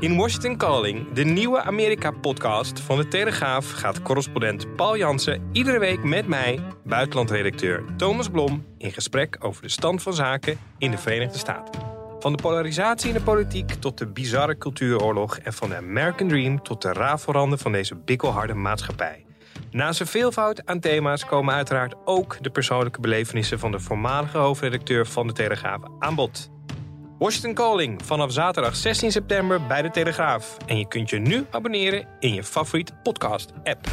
In Washington Calling, de nieuwe Amerika-podcast van de Telegraaf, gaat correspondent Paul Jansen iedere week met mij, buitenlandredacteur Thomas Blom, in gesprek over de stand van zaken in de Verenigde Staten. Van de polarisatie in de politiek tot de bizarre cultuuroorlog en van de American Dream tot de rafelranden van deze bikkelharde maatschappij. Naast een veelvoud aan thema's komen uiteraard ook de persoonlijke belevenissen van de voormalige hoofdredacteur van de Telegraaf aan bod. Washington Calling vanaf zaterdag 16 september bij de Telegraaf. En je kunt je nu abonneren in je favoriete podcast-app.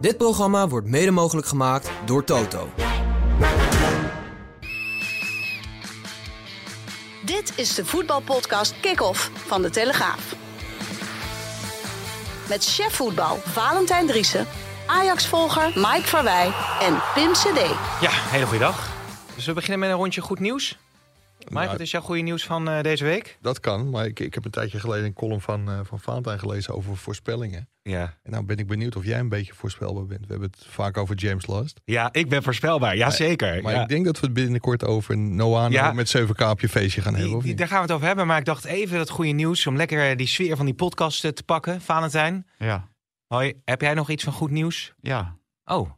Dit programma wordt mede mogelijk gemaakt door Toto. Dit is de voetbalpodcast Kick-Off van de Telegraaf. Met chef voetbal Valentijn Driessen, Ajax-volger Mike Verwij en Pim CD. Ja, hele goede dag. Dus we beginnen met een rondje goed nieuws. Mike, Nou, wat is jouw goede nieuws van eh, deze week? Dat kan, maar ik, ik heb een tijdje geleden een column van, eh van Valentijn gelezen over voorspellingen. Ja. En nou ben ik benieuwd of jij een beetje voorspelbaar bent. We hebben het vaak over James Last. Ja, ik ben voorspelbaar. Ja, zeker. Maar ja. ik denk dat we het binnenkort over Noah Ja. met 7K op je feestje gaan hebben. Of niet? daar gaan we het over hebben. Maar ik dacht even dat goede nieuws om lekker die sfeer van die podcast eh, te pakken. Valentijn, Ja, hoi, heb jij nog iets van goed nieuws? ja, Oh,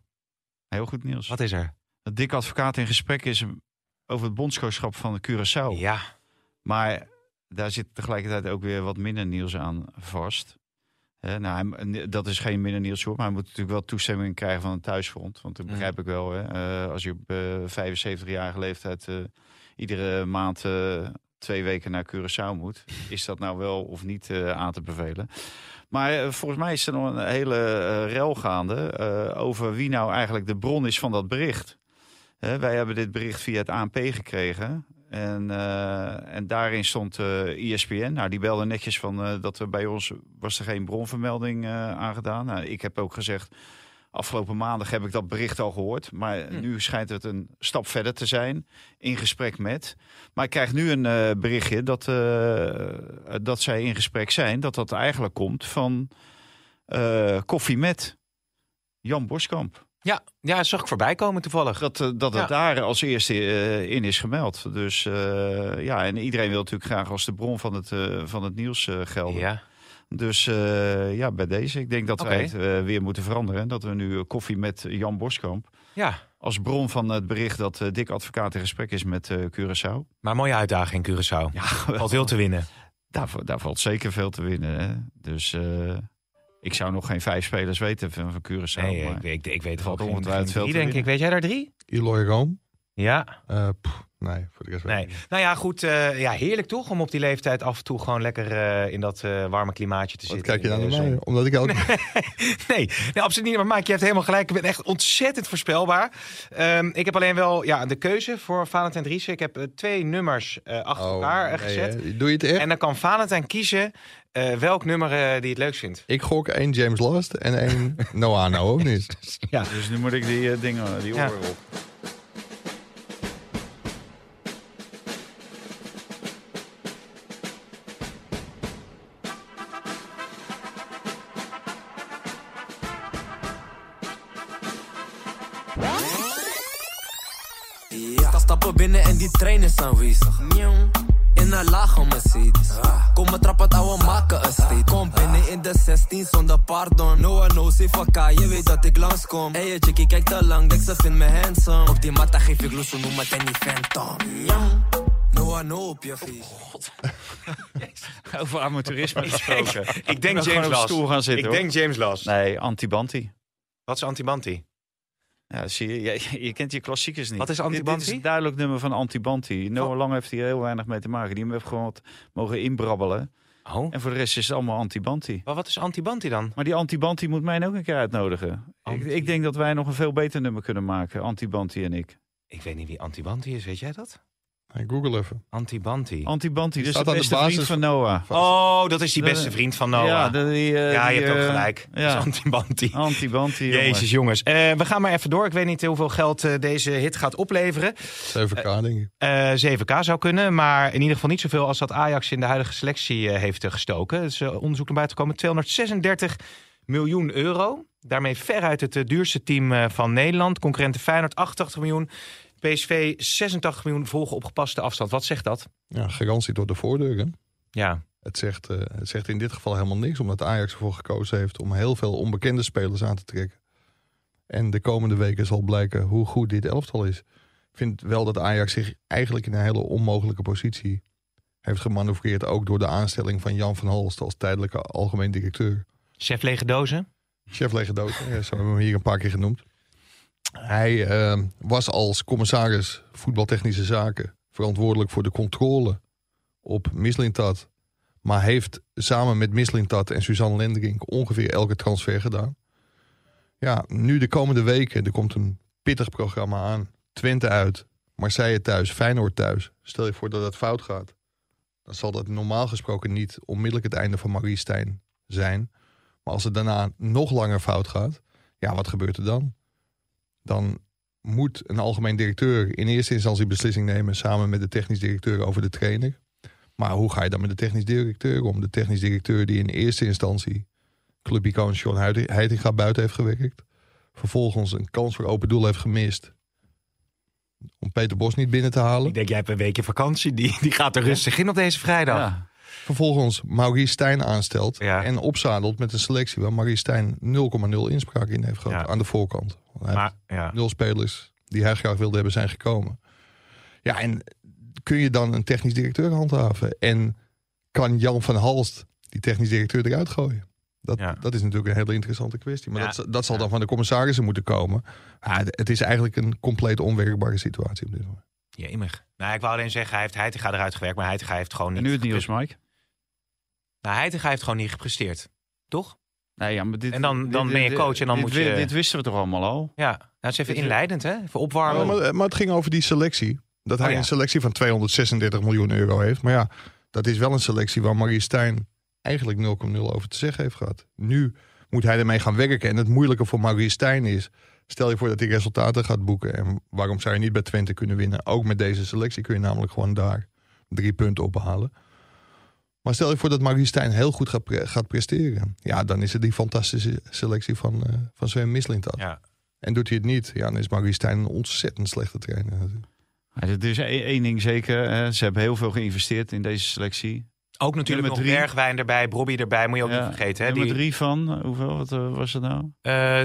heel goed nieuws. wat is er? Dat Dick Advocaat in gesprek is over het bondscoachschap van Curaçao. Ja, Maar daar zit tegelijkertijd ook weer wat minder nieuws aan vast. Nou, hij- dat is geen minder nieuws hoor, maar hij moet natuurlijk wel toestemming krijgen van het thuisfront. Want dat Mm. begrijp ik wel. Hè. Eh, als je op eh 75-jarige leeftijd eh, iedere maand eh, twee weken naar Curaçao moet, is dat nou wel of niet eh, aan te bevelen. Maar eh, volgens mij is er nog een hele eh, rel gaande eh, over wie nou eigenlijk de bron is van dat bericht. Hè, wij hebben dit bericht via het ANP gekregen. En, eh, en daarin stond eh ESPN. Nou, die belde netjes van eh, dat er bij ons was er geen bronvermelding aangedaan. Nou, ik heb ook gezegd, afgelopen maandag heb ik dat bericht al gehoord. Maar nu schijnt het een stap verder te zijn in gesprek met. Maar ik krijg nu een berichtje dat, dat zij in gesprek zijn. Dat dat eigenlijk komt van Koffie met Jan Boskamp. Ja, ja, zag ik voorbij komen toevallig. Dat, eh, dat Ja. het daar als eerste eh, in is gemeld. Dus eh, ja, en iedereen wil natuurlijk graag als de bron van het, van het nieuws gelden. Ja, Dus ja, bij deze. Ik denk dat Oké. wij het weer moeten veranderen. Dat we nu koffie met Jan Boskamp. ja. Als bron van het bericht dat Dick Advocaat in gesprek is met Curaçao. Maar mooie uitdaging, Curaçao. Ja, Valt veel te winnen. daar, daar valt zeker veel te winnen. Hè? Dus ik zou nog geen vijf spelers weten van, van Curaçao. Nee, maar- ik, ik, ik weet er valt ongetwijfeld veel drie, denk ik. Weet jij daar drie? Eloy Room? Ja. Eh, pff, nee, voor de rest weet Nee. niet. Nou ja, goed. eh, ja, heerlijk toch? Om op die leeftijd af en toe gewoon lekker eh, in dat eh, warme klimaatje te Wat zitten. kijk je nou de naar mij? Omdat ik elke... nee, nee, absoluut niet. Maar Mike, je hebt helemaal gelijk. Ik ben echt ontzettend voorspelbaar. Ehm, ik heb alleen wel ja, de keuze voor Valentijn Driessen. Ik heb twee nummers eh, achter elkaar Oh, nee, gezet. hè? Doe je het echt? En dan kan Valentijn kiezen eh, welk nummer die het leukst vindt. Ik gok één James Last en één Noah nou ook niet. Ja. Dus nu moet ik die dingen, die Ja. oren op. Ja. stappen binnen en die trein is aanwezig. In een lage Mercedes. Komen trappen touwen maken een steed. Kom binnen in de 16 zonder pardon. No one knows if ik je weet dat ik langskom. Hey, je chickie kijkt te lang, denk ze vindt me handsome. Op die matta geef ik los, zo noem het en die phantom. No one know op je feest. Over amateurisme gesproken. Ik denk James op de Last. stoel gaan zitten, Ik denk James Last. Nee, Antibanti. Wat is Antibanti? Ja, zie je, je, je kent je klassiekers niet. Wat is Antibanti? Dit, is een duidelijk nummer van Antibanti. Noah Lang heeft hier heel weinig mee te maken. Die heeft gewoon wat mogen inbrabbelen. Oh. En voor de rest is het allemaal Antibanti. Maar wat is Antibanti dan? Maar die Antibanti moet mij ook een keer uitnodigen. Ik, ik denk dat wij nog een veel beter nummer kunnen maken. Antibanti en ik. Ik weet niet wie Antibanti is, weet jij dat? Hey, Google even. Antibanti. Antibanti, dus de aan de beste vriend van Noah. Oh, dat is die beste vriend van Noah. Ja, Ja, de- die, eh, je die, hebt ook eh, gelijk. Ja. Dat is Antibanti. Antibanti. jongen. Jezus, jongens. Eh, we gaan maar even door. Ik weet niet hoeveel geld eh, deze hit gaat opleveren. 7K, denk ik. Eh 7K zou kunnen, maar in ieder geval niet zoveel als dat Ajax in de huidige selectie heeft gestoken. Dus uh, onderzoek naar buiten komen 236 miljoen euro. Daarmee veruit het duurste team eh, van Nederland. Concurrenten Feyenoord 88 miljoen. PSV 86 miljoen volgen op gepaste afstand. Wat zegt dat? Ja, garantie door de voordeur. Hè? Ja, Het, zegt, eh, het zegt in dit geval helemaal niks, omdat Ajax ervoor gekozen heeft om heel veel onbekende spelers aan te trekken. En de komende weken zal blijken hoe goed dit elftal is. Ik vind wel dat Ajax zich eigenlijk in een hele onmogelijke positie heeft gemanoeuvreerd. Ook door de aanstelling van Jan van Halst als tijdelijke algemeen directeur. chef lege dozen. Chef Legedoten, ja, zo hebben we hem hier een paar keer genoemd. Hij eh, was als commissaris voetbaltechnische zaken verantwoordelijk voor de controle op Mislintat. Maar heeft samen met Mislintat en Suzanne Lendering ongeveer elke transfer gedaan. Ja, nu de komende weken, er komt een pittig programma aan. Twente uit, Marseille thuis, Feyenoord thuis. Stel je voor dat het fout gaat. Dan zal dat normaal gesproken niet onmiddellijk het einde van Marie Stijn zijn. Maar als het daarna nog langer fout gaat, ja, wat gebeurt er dan? Dan moet een algemeen directeur in eerste instantie beslissing nemen samen met de technisch directeur over de trainer. Maar hoe ga je dan met de technisch directeur om? De technisch directeur die in eerste instantie clubicoon John Heitinga buiten heeft gewerkt. Vervolgens een kans voor open doel heeft gemist. Om Peter Bos niet binnen te halen. Ik denk, jij hebt een weekje vakantie. Die, die gaat er rustig in op deze vrijdag. Ja. Vervolgens Maurice Stijn aanstelt. Ja. En opzadelt met een selectie waar Maurice Stijn 0,0 inspraak in heeft gehad. Ja. Aan de voorkant. Maar ja, nul spelers die hij graag wilde hebben zijn gekomen. Ja, en kun je dan een technisch directeur handhaven? En kan Jan van Halst die technisch directeur eruit gooien? Dat, Ja. dat is natuurlijk een hele interessante kwestie. Maar Ja. dat, dat zal dan van de commissarissen moeten komen. Ja, het het is eigenlijk een compleet onwerkbare situatie op dit moment. jemig. Nou, ik wou alleen zeggen, hij heeft Heitinga eruit gewerkt. Maar Heitinga heeft gewoon niet... En nu het nieuws, Mike. Nou, Heitinga heeft gewoon niet gepresteerd. Toch? Nee, ja, maar dit, En dan- dan dit- ben je coach en dan dit, moet je- Dit wisten we toch allemaal al? Ja, nou, het is even Dit- inleidend, hè? Even opwarmen. Ja, maar, maar het ging over die selectie. Dat hij Oh, ja. een selectie van 236 miljoen euro heeft. Maar ja, dat is wel een selectie waar Marie Stijn eigenlijk 0,0 over te zeggen heeft gehad. Nu moet hij ermee gaan werken. En het moeilijke voor Marie Stijn is... Stel je voor dat hij resultaten gaat boeken. En waarom zou je niet bij Twente kunnen winnen? Ook met deze selectie kun je namelijk gewoon daar drie punten ophalen. Maar stel je voor dat Marie Stijn heel goed gaat, pre- gaat presteren. Ja, dan is het die fantastische selectie van, eh van Sven Mislintat. Ja. En doet hij het niet, ja, dan is Marie Stijn een ontzettend slechte trainer. natuurlijk. Ja, is één ding zeker. hè. Ze hebben heel veel geïnvesteerd in deze selectie. Ook natuurlijk nog drie. Bergwijn erbij, Brobby erbij. Moet je ook Ja, niet vergeten, hè? Nummer Die, drie van, hoeveel wat, eh, was het nou? eh,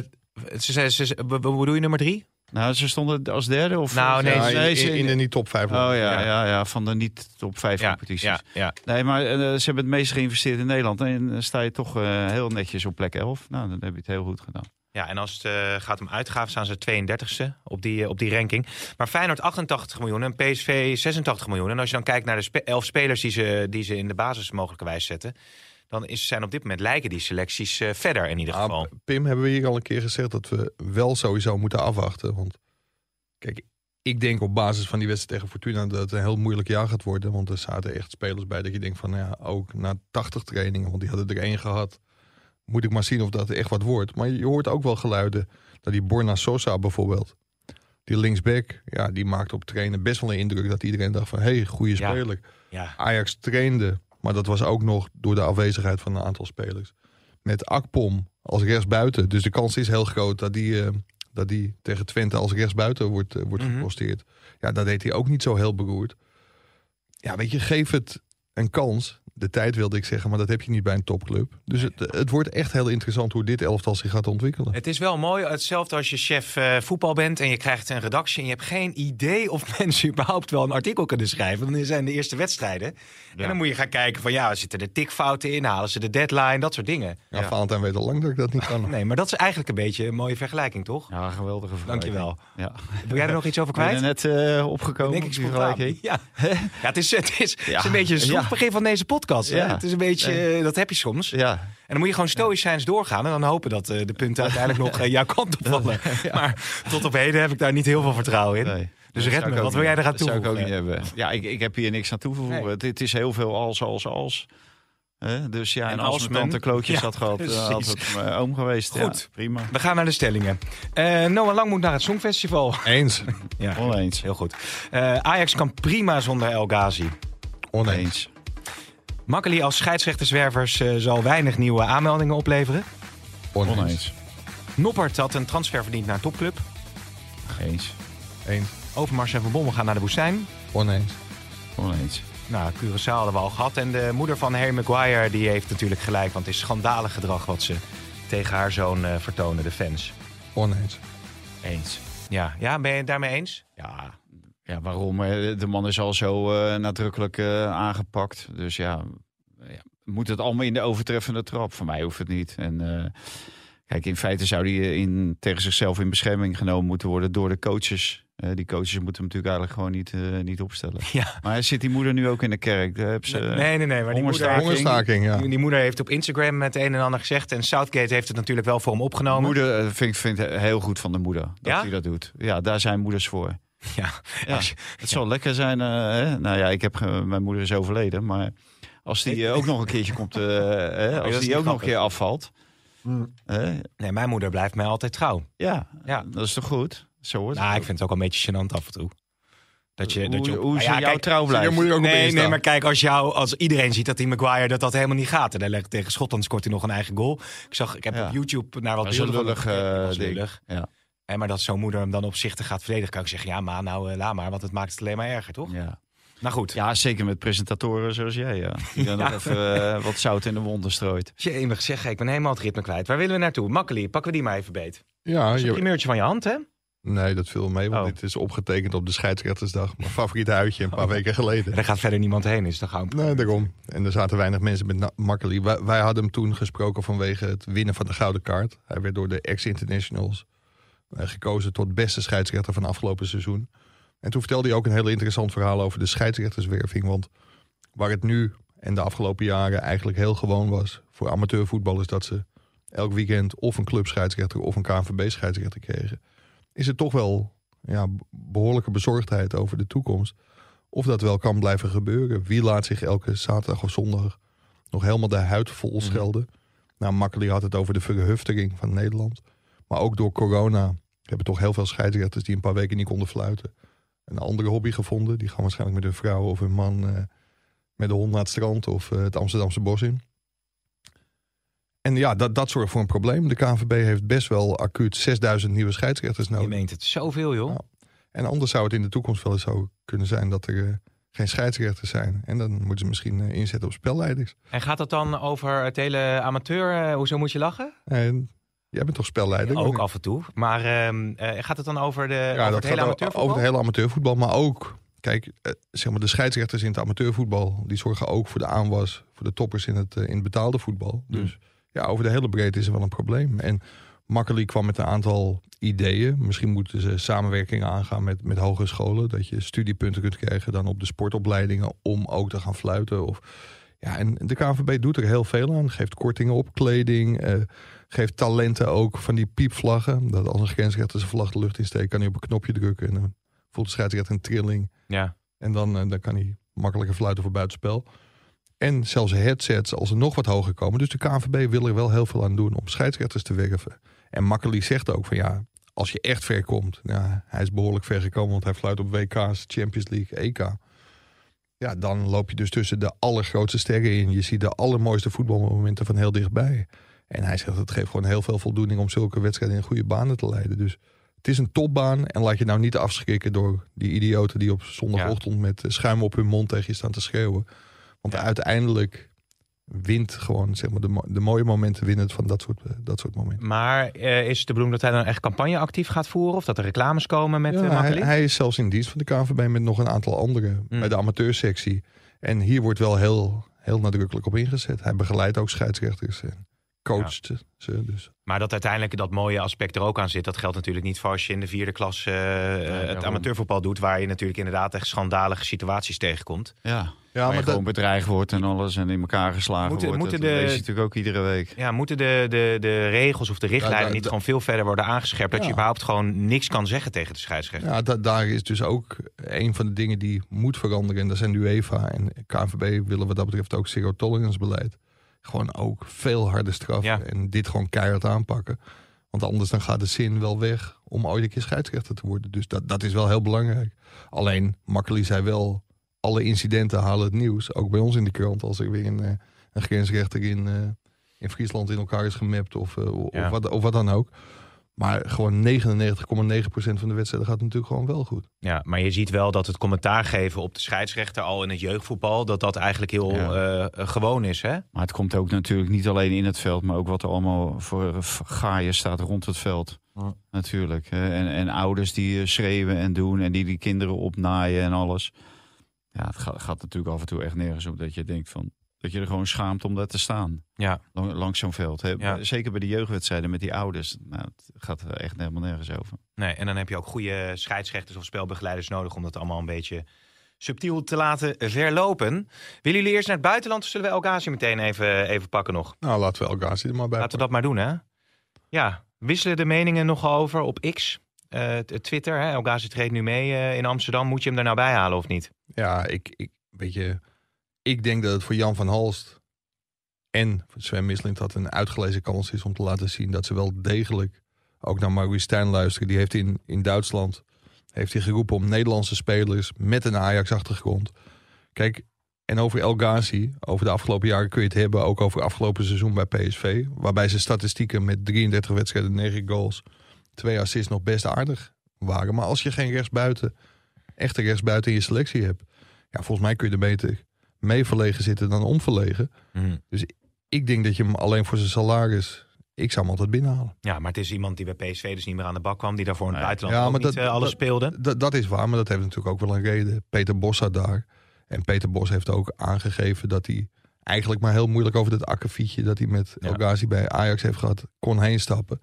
ze, ze, ze, ze- wat bedoel je nummer drie? Nou, ze stonden als derde? Of, Nou, nee, Ja, in, de niet top 5. Oh ja, Ja. ja. Ja, van de niet top 5 Ja, competities. ja, ja. Nee, maar eh, ze hebben het meest geïnvesteerd in Nederland. En dan sta je toch eh, heel netjes op plek 11. Nou, dan heb je het heel goed gedaan. Ja, en als het eh, gaat om uitgaven, staan ze 32e op die, eh, op die ranking. Maar Feyenoord 88 miljoen en PSV 86 miljoen. En als je dan kijkt naar de spe- elf spelers die ze, die ze in de basis mogelijkerwijs zetten... dan is, zijn op dit moment lijken die selecties eh, verder in ieder geval. Ah, Pim, hebben we hier al een keer gezegd dat we wel sowieso moeten afwachten. Want kijk, ik denk op basis van die wedstrijd tegen Fortuna dat het een heel moeilijk jaar gaat worden. Want er zaten echt spelers bij dat je denkt van nou ja, ook na 80 trainingen, want die hadden er één gehad. Moet ik maar zien of dat echt wat wordt. Maar je hoort ook wel geluiden dat die Borna Sosa bijvoorbeeld, die linksback, ja, die maakte op trainen best wel een indruk dat iedereen dacht van hé, hey, goede Ja. speler. Ja, Ajax trainde, maar dat was ook nog door de afwezigheid van een aantal spelers. Met Akpom als rechtsbuiten. Dus de kans is heel groot dat die, eh, dat die tegen Twente als rechtsbuiten wordt, eh, wordt Mhm. geposteerd. Ja, dat deed hij ook niet zo heel beroerd. Ja, weet je, geef het een kans. De tijd wilde ik zeggen, maar dat heb je niet bij een topclub. Dus het, het wordt echt heel interessant hoe dit elftal zich gaat ontwikkelen. Het is wel mooi, hetzelfde als je chef eh, voetbal bent en je krijgt een redactie en je hebt geen idee of mensen überhaupt wel een artikel kunnen schrijven. Dan zijn de eerste wedstrijden. En dan moet je gaan kijken van ja, zitten er tikfouten in, halen ze de deadline, dat soort dingen. Ja, Valentijn weet al lang dat ik dat niet kan. Nee, maar dat is eigenlijk een beetje een mooie vergelijking, toch? Ja, geweldige vergelijking. Dankjewel. Ja. Wil jij er nog iets over Ben kwijt? er net eh, opgekomen? Denk ik? Ja. ja, het is, het is, het is Ja. een beetje een Ja. begin van deze podcast. Ja. Het is een beetje, eh, dat heb je soms. Ja. En dan moet je gewoon stoïcijns doorgaan en dan hopen dat eh, de punten uiteindelijk nog eh, jouw kant op vallen. Maar tot op heden heb ik daar niet heel veel vertrouwen in. Nee. Dus red me, wat wil jij eraan dat zou ik ook toevoegen? niet hebben. Ja, ik, ik heb hier niks aan toe te voegen. Nee. Het, het is heel veel als, als, als. Hè? Dus ja, en, En als als mijn men- tante klootjes Ja, had gehad, eh, had precies. het mijn oom geweest. Goed. Ja, prima. We gaan naar de stellingen. Eh, Noah Lang moet naar het Songfestival. Eens. Ja, Oneens. heel goed. Eh, Ajax kan prima zonder El Ghazi. Oneens. Makkeli als scheidsrechterswervers eh, zal weinig nieuwe aanmeldingen opleveren. Oneens. Noppert had een transfer verdiend naar een topclub. Eens. Eens. Overmars en Van Bommel gaan naar de woestijn. Oneens. Oneens. Nou, Curaçao hadden we al gehad. En de moeder van Harry Maguire die heeft natuurlijk gelijk. Want het is schandalig gedrag wat ze tegen haar zoon eh, vertonen, de fans. Oneens. Eens. Ja, ja, ben je het daarmee eens? Ja, ja, waarom? Eh, De man is al zo eh, nadrukkelijk eh, aangepakt. Dus ja, ja, moet het allemaal in de overtreffende trap? Voor mij hoeft het niet. En eh, kijk, in feite zou hij in, tegen zichzelf in bescherming genomen moeten worden door de coaches. Eh, die coaches moeten hem natuurlijk eigenlijk gewoon niet, eh, niet opstellen. Ja. Maar zit die moeder nu ook in de kerk? Ze, nee, nee, nee. Maar die moeder, hongerstaking. Hongerstaking, ja. die, die moeder heeft op Instagram het een en ander gezegd. En Southgate heeft het natuurlijk wel voor hem opgenomen. Moeder vind ik vind het heel goed van de moeder dat Ja? hij dat doet. Ja, daar zijn moeders voor. Ja. Ja, Als je- het zal lekker zijn. eh, hè? Nou ja, ik heb ge- mijn moeder is overleden, maar als die eh, ook nog een keertje komt, eh, hè, als die ook nog een keer afvalt, hè? Nee, mijn moeder blijft mij altijd trouw. ja, Ja. dat is toch goed? Zo hoort Nou, ik vind het ook wel een beetje gênant af en toe. Dat je, dat je hoe op- hoe Nou ze ja, jou kijk, trouw Je blijft. moet je ook op Nee, nee, maar kijk, als, jou, als iedereen ziet dat die Maguire dat dat helemaal niet gaat. En hij legt tegen Schotland scoort hij nog een eigen goal. Ik zag, ik heb Ja. op YouTube naar wat beelden lullig, van eh, lullig. Ja. Hè, maar dat zo'n moeder hem dan opzichtig gaat verdedigen, kan ik zeggen, ja, maar nou, eh, laat maar, want het maakt het alleen maar erger, toch? Ja. Nou goed. ja, zeker met presentatoren zoals jij, ja. Die dan nog even eh, wat zout in de wonden strooit. Jemig zeg, ik ben helemaal het ritme kwijt. Waar willen we naartoe? Makkelijk, pakken we die maar even beet. Ja, Dat is een je, primeurtje van je hand, hè? nee, dat viel mee, want Oh. dit is opgetekend op de scheidsrechtersdag. Mijn favoriete uitje een paar weken geleden. En daar gaat verder niemand heen, is dan gaan we... Nee, daarom. En er zaten weinig mensen met Makkeli. Wij, wij hadden hem toen gesproken vanwege het winnen van de Gouden Kaart. Hij werd door de ex-internationals gekozen tot beste scheidsrechter van afgelopen seizoen. En toen vertelde hij ook een heel interessant verhaal over de scheidsrechterswerving. Want waar het nu en de afgelopen jaren eigenlijk heel gewoon was voor amateurvoetballers dat ze elk weekend of een clubscheidsrechter of een KNVB-scheidsrechter kregen, is het toch wel ja, behoorlijke bezorgdheid over de toekomst. Of dat wel kan blijven gebeuren. Wie laat zich elke zaterdag of zondag nog helemaal de huid vol schelden? Nou, Makkeli had het over de verhuftering van Nederland. Maar ook door corona hebben toch heel veel scheidsrechters die een paar weken niet konden fluiten. Een andere hobby gevonden. Die gaan waarschijnlijk met hun vrouw of hun man eh, met de hond naar het strand of eh, het Amsterdamse bos in. En ja, dat, dat zorgt voor een probleem. De KNVB heeft best wel acuut 6000 nieuwe scheidsrechters Je nodig. meent het zoveel, joh. En anders zou het in de toekomst wel eens zo kunnen zijn dat er eh, geen scheidsrechters zijn. En dan moeten ze misschien inzetten op spelleiders. En gaat het dan over het hele amateur, hoezo moet je lachen? En jij bent toch spelleider? ook af en toe. Maar ehm, eh, gaat het dan over, de, Ja, over dat het hele amateurvoetbal? over het hele amateurvoetbal. Maar ook, kijk, eh, zeg maar de scheidsrechters in het amateurvoetbal... die zorgen ook voor de aanwas voor de toppers in het, eh, in het betaalde voetbal. Hmm. Dus ja, over de hele breedte is er wel een probleem. En Makkeli kwam met een aantal ideeën. Misschien moeten ze samenwerkingen aangaan met, met hogescholen. Dat je studiepunten kunt krijgen dan op de sportopleidingen... om ook te gaan fluiten of... Ja, en de KNVB doet er heel veel aan. Geeft kortingen op kleding. eh, geeft talenten ook van die piepvlaggen. Dat als een grensrechter zijn vlag de lucht insteekt, kan hij op een knopje drukken. En dan voelt de scheidsrechter een trilling. Ja. En dan, eh, dan kan hij makkelijker fluiten voor buitenspel. En zelfs headsets als er nog wat hoger komen. Dus de KNVB wil er wel heel veel aan doen om scheidsrechters te werven. En Makkeli zegt ook van ja, als je echt ver komt. Ja, hij is behoorlijk ver gekomen, want hij fluit op WK's, Champions League, EK. Ja, dan loop je dus tussen de allergrootste sterren in. Je ziet de allermooiste voetbalmomenten van heel dichtbij. En hij zegt het geeft gewoon heel veel voldoening om zulke wedstrijden in goede banen te leiden. Dus het is een topbaan. En laat je nou niet afschrikken door die idioten die op zondagochtend met eh, schuim op hun mond tegen je staan te schreeuwen. Want Ja. uiteindelijk wint gewoon, zeg maar, de, de mooie momenten winnen van dat soort, eh, dat soort momenten. Maar eh, is het de bedoeling dat hij dan echt campagne actief gaat voeren? Of dat er reclames komen met Ja, hij, is zelfs in dienst van de KNVB met nog een aantal anderen Mm. bij de amateursectie. En hier wordt wel heel, heel nadrukkelijk op ingezet. Hij begeleidt ook scheidsrechters en coacht ze. Dus. Maar dat uiteindelijk dat mooie aspect er ook aan zit, dat geldt natuurlijk niet voor als je in de vierde klas eh, het amateurvoetbal doet, waar je natuurlijk inderdaad echt schandalige situaties tegenkomt. Ja, Ja, maar dat, gewoon bedreigd wordt en alles en in elkaar geslagen Moeten- wordt. moeten dat de- lees je natuurlijk ook iedere week. Ja, moeten de, de, de regels of de richtlijnen Ja, da- niet gewoon veel verder worden aangescherpt, dat je überhaupt gewoon niks kan zeggen tegen de scheidsrechter? ja, da- daar is dus ook een van de dingen die moet veranderen. En dat zijn de UEFA en KNVB willen wat dat betreft ook zero tolerance beleid. Gewoon ook veel harder straffen Ja. en dit gewoon keihard aanpakken. Want anders dan gaat de zin wel weg om ooit een keer scheidsrechter te worden. Dus dat, dat is wel heel belangrijk. Alleen, Makkeli zei wel, alle incidenten halen het nieuws. Ook bij ons in de krant, als er weer een, eh, een grensrechter in, eh, in Friesland in elkaar is gemapt of, eh, of, Ja. wat, of wat dan ook. Maar gewoon 99,9% van de wedstrijden gaat natuurlijk gewoon wel goed. Ja, maar je ziet wel dat het commentaar geven op de scheidsrechter al in het jeugdvoetbal, dat dat eigenlijk heel Ja. eh, eh, gewoon is, hè? Maar het komt ook natuurlijk niet alleen in het veld, maar ook wat er allemaal voor gaaien staat rond het veld. Ja. Natuurlijk. hè. En, en ouders die eh, schreeuwen en doen en die die kinderen opnaaien en alles. Ja, het gaat, gaat natuurlijk af en toe echt nergens op dat je denkt van... Dat je er gewoon schaamt om daar te staan. Ja. Lang- Langs zo'n veld. Hè. Ja. Zeker bij de jeugdwedstrijden met die ouders. Nou, het gaat er echt helemaal nergens over. Nee, en dan heb je ook goede scheidsrechters of spelbegeleiders nodig om dat allemaal een beetje subtiel te laten verlopen. Willen jullie eerst naar het buitenland of zullen we El Ghazi meteen even, even pakken nog? Nou, laten we elkaar er maar bij. Laten we dat maar doen, hè? Ja, wisselen de meningen nogal over op X, eh, Twitter. Hè? El Ghazi treedt nu mee eh, in Amsterdam. Moet je hem er nou bij halen of niet? Ja, ik, ik, weet je, ik denk dat het voor Jan van Halst en Sven Mislint dat een uitgelezen kans is om te laten zien dat ze wel degelijk ook naar Maurice Stijn luisteren. Die heeft in, in Duitsland heeft hij geroepen om Nederlandse spelers met een Ajax-achtergrond. Kijk, en over El Ghazi, over de afgelopen jaren kun je het hebben, ook over afgelopen seizoen bij PSV. Waarbij zijn statistieken met 33 wedstrijden, 9 goals, twee assists nog best aardig waren. Maar als je geen rechtsbuiten, echte rechtsbuiten in je selectie hebt, ja, volgens mij kun je er beter mee verlegen zitten dan onverlegen. Ik denk dat je hem alleen voor zijn salaris, ik zou hem altijd binnenhalen. Ja, maar het is iemand die bij PSV dus niet meer aan de bak kwam. Die daarvoor in het buitenland Ja, maar niet dat- eh, alles dat- speelde. Dat, dat is waar, maar dat heeft natuurlijk ook wel een reden. Peter Bos zat daar. En Peter Bos heeft ook aangegeven dat hij eigenlijk maar heel moeilijk over dat akkefietje dat hij met Ja. El Ghazi bij Ajax heeft gehad, kon heen stappen.